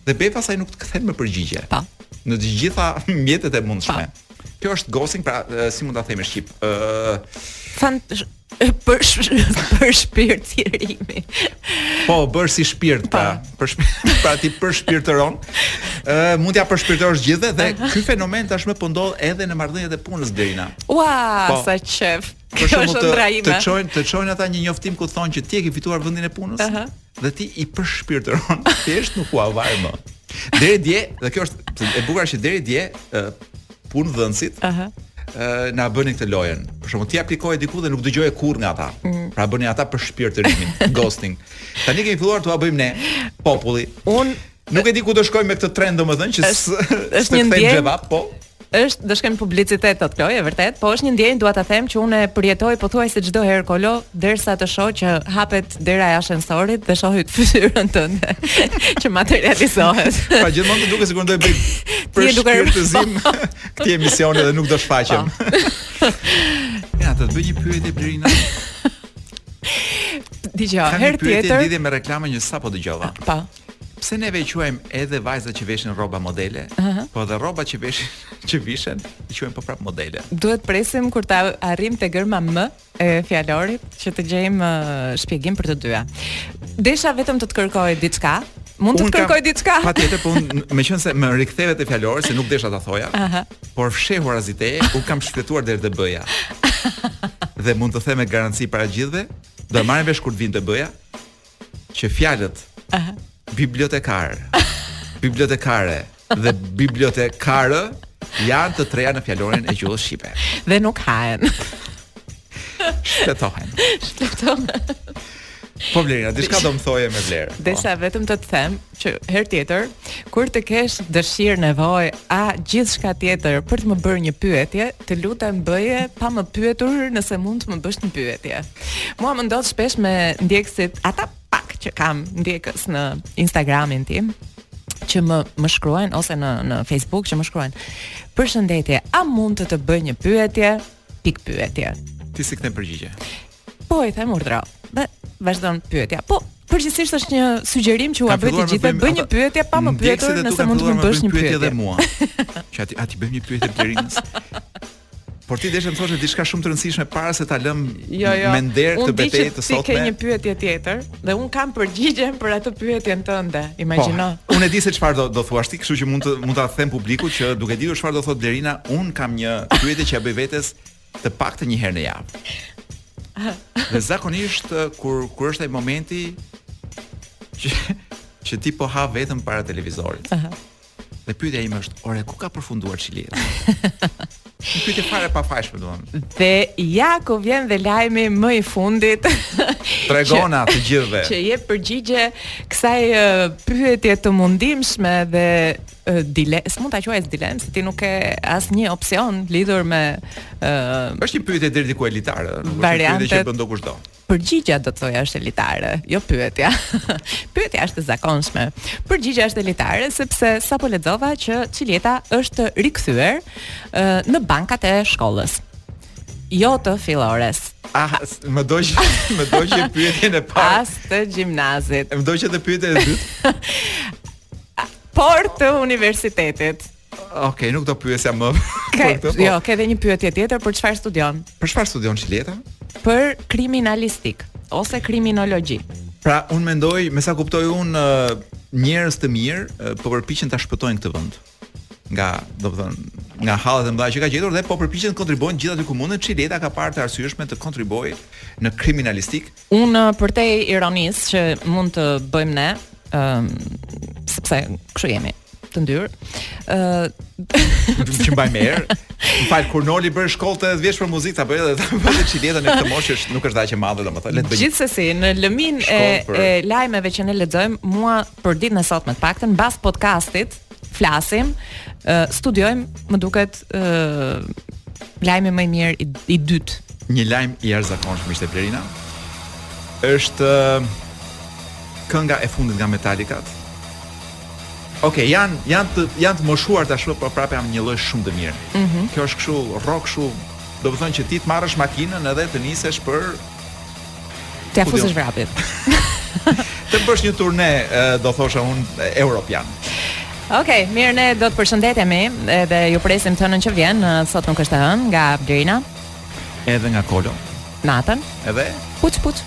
Dhe bëf pastaj nuk të kthen më përgjigje. Po. Në të gjitha mjetet e mundshme. Kjo është ghosting, pra si mund ta themi në shqip? Ë uh... Fant për përshpirtërimi. Po, bërë si shpirt, pra, po. për shpirt, pra ti përshpirtëron. Ë uh, mund t'ja përshpirtosh gjithë dhe ky fenomen tashmë po ndodh edhe në marrëdhëniet e punës Blerina. Ua, po. sa qejf. Kjo është ëndrra ime. Të çojnë, të çojnë ata një njoftim ku thonë që ti e ke fituar vendin e punës. Ëh. Uh -huh. dhe ti i përshpirtëron, thjesht nuk ua var më. Deri dje, dhe kjo është e bukura që deri dje punëdhënësit, uh -huh na bënin këtë lojën. Për shembull, ti aplikoje diku dhe nuk dëgjoje kurrë nga ata. Mm. Pra bënin ata përshpirtërimin, ghosting. Tani kemi filluar t'ua bëjmë ne populli. Un Nuk e di ku do shkojmë me këtë trend domethënë që është një ndjenjë po është do shkojmë në publicitet. Është kjo e vërtetë, po është një ndjenjë dua ta them që unë e përjetoj pothuajse çdo herë Kolo derisa të shoh që hapet dera e ashensorit dhe shoh fytyrën tënde që materializohet. Pa gjithmonë më duket sikur do t'i bëj përshpirtëzim këtij emisioni dhe nuk do shfaqem. Po. Ja, të bëj një pyetje Blerina. Dije, herë tjetër. Kam një pyetje në lidhje me reklamën që sapo dëgjova. Po. pse neve i quajmë edhe vajzat që veshin rroba modele, uh -huh. po edhe rrobat që veshin që vishen i quajmë po prapë modele. Duhet presim kur të arrijmë te gërma M e fjalorit që të gjejmë uh, shpjegim për të dyja. Desha vetëm të të kërkoj diçka, mund të të kërkoj diçka. Patjetër, po meqenëse më riktheve te fjalori se nuk desha ta thoja. Uh -huh. Por fshehur unë kam shfletuar deri te B-ja. Dhe mund të them me garanci para gjithëve, do e marrin vesh kur të vijnë te B-ja, që fjalët bibliotekar, bibliotekare dhe bibliotekarë janë të treja në fjalorin e gjuhës shqipe. Dhe nuk hahen. Shpetohen. Shpetohen. Po Blerina, diçka do më thoje me vlerë. Po. Desha vetëm të të them, që herë tjetër kur të kesh dëshirë, nevojë a gjithçka tjetër për të më bërë një pyetje, të lutem bëje pa më pyetur nëse mund të më bësh një pyetje. Mua më ndodh shpesh me ndjekësit, ata pak që kam ndjekës në Instagramin tim, që më më shkruajnë ose në në Facebook që më shkruajnë. Përshëndetje, a mund të të bëj një pyetje? Pik pyetje. Ti si kthen përgjigje? Po i them urdhëro. Dhe vazhdon pyetja. Po përgjithësisht është një sugjerim që ua bëj të gjithëve, bëjeni pyetjen pa më pyetur nëse mund të më bësh një pyetje edhe mua. Që aty aty bëjmë një pyetje Blerinës. Por ti deshe të thoshe diçka shumë të rëndësishme para se ta lëm jo, jo. mënjanë këtë betejë të sotme. Unë di që ti ke një pyetje tjetër dhe un kam përgjigjen për atë pyetjen tënde. Imagjino. Po, unë e di se çfarë do do thuash ti, kështu që mund të mund ta them publikut që duke ditur çfarë do thotë Blerina, un kam një pyetje që ia bëj vetes të paktën një herë në javë. Dhe zakonisht kur kur është ai momenti që që ti po ha vetëm para televizorit. Aha. Dhe pyetja ime është, "Ore, ku ka përfunduar Çiljeta?" Një pyetje fare e pafajshme domethënë. Dhe ja ku vjen dhe lajmi më i fundit. Tregoja të gjithëve. Që i jep përgjigje kësaj pyetje të mundimshme dhe dilemë, s'mund ta quaj dilemë se ti nuk ke asnjë opsion lidhur me ë uh, Është një pyetje deri diku elitare, nuk është një pyetje që e bën dot kushdo. Përgjigja do të thoja është elitare, jo pyetja. pyetja është e zakonshme. Përgjigja është elitare sepse sapo lexova që Çiljeta është rikthyer uh, në bankat e shkollës. Jo të fillores. Ah, më dogje më dogje pyetjen e parë. As të gjimnazit. Më dogje dhe pyetjen e dytë. por të universitetit. Okej, okay, nuk do pyesja më. Ke, për këtë, po. Jo, ke edhe një pyetje tjetër për çfarë studion? Për çfarë studion Çiljeta? Për kriminalistikë ose kriminologji. Pra, un mendoj, me sa kuptoj un, njerëz të mirë po përpiqen ta shpëtojnë këtë vend. nga, domethënë, nga hallet e mëdha që e kanë gjetur dhe po përpiqen të kontribuojnë gjithë aty ku munden, Çiljeta e ka parë të arsyeshme të kontribuojë në kriminalistikë. Un uh, përtej ironisë që mund të bëjmë ne, ë um, sepse kështu jemi të ndyrë. Ë uh, që mbaj më herë. Fan kur Noli bën shkollë 50 vjeç për muzikë apo edhe ta bëjë dhe Çiljeta në këtë moshë është nuk është dhe aq e madhe domethënë le ta bëjë. Gjithsesi në lëmin e, për... e lajmeve që ne lexojmë mua për ditën e sotme të paktën mbas podcastit flasim, uh, studiojmë, më duket uh, lajmi më i mirë i, i dytë. Një lajm i jashtëzakonshëm ishte Blerina. Është uh, kënga e fundit nga Metallica. Okej, okay, janë janë të janë të moshuar tashmë, por prapë janë njëlloj shumë të mirë. Mm -hmm. Kjo është kështu rock kështu, domethënë që ti të marrësh makinën edhe të nisesh për T'ia fusësh vrapit. Të bësh një turne, do thosha unë europian. Okej, okay, mirë ne do të përshëndetemi edhe ju presim të hënën që vjen, sot nuk është e hënë nga Blerina. Edhe nga Kolo. Natën. Edhe. Puç puç.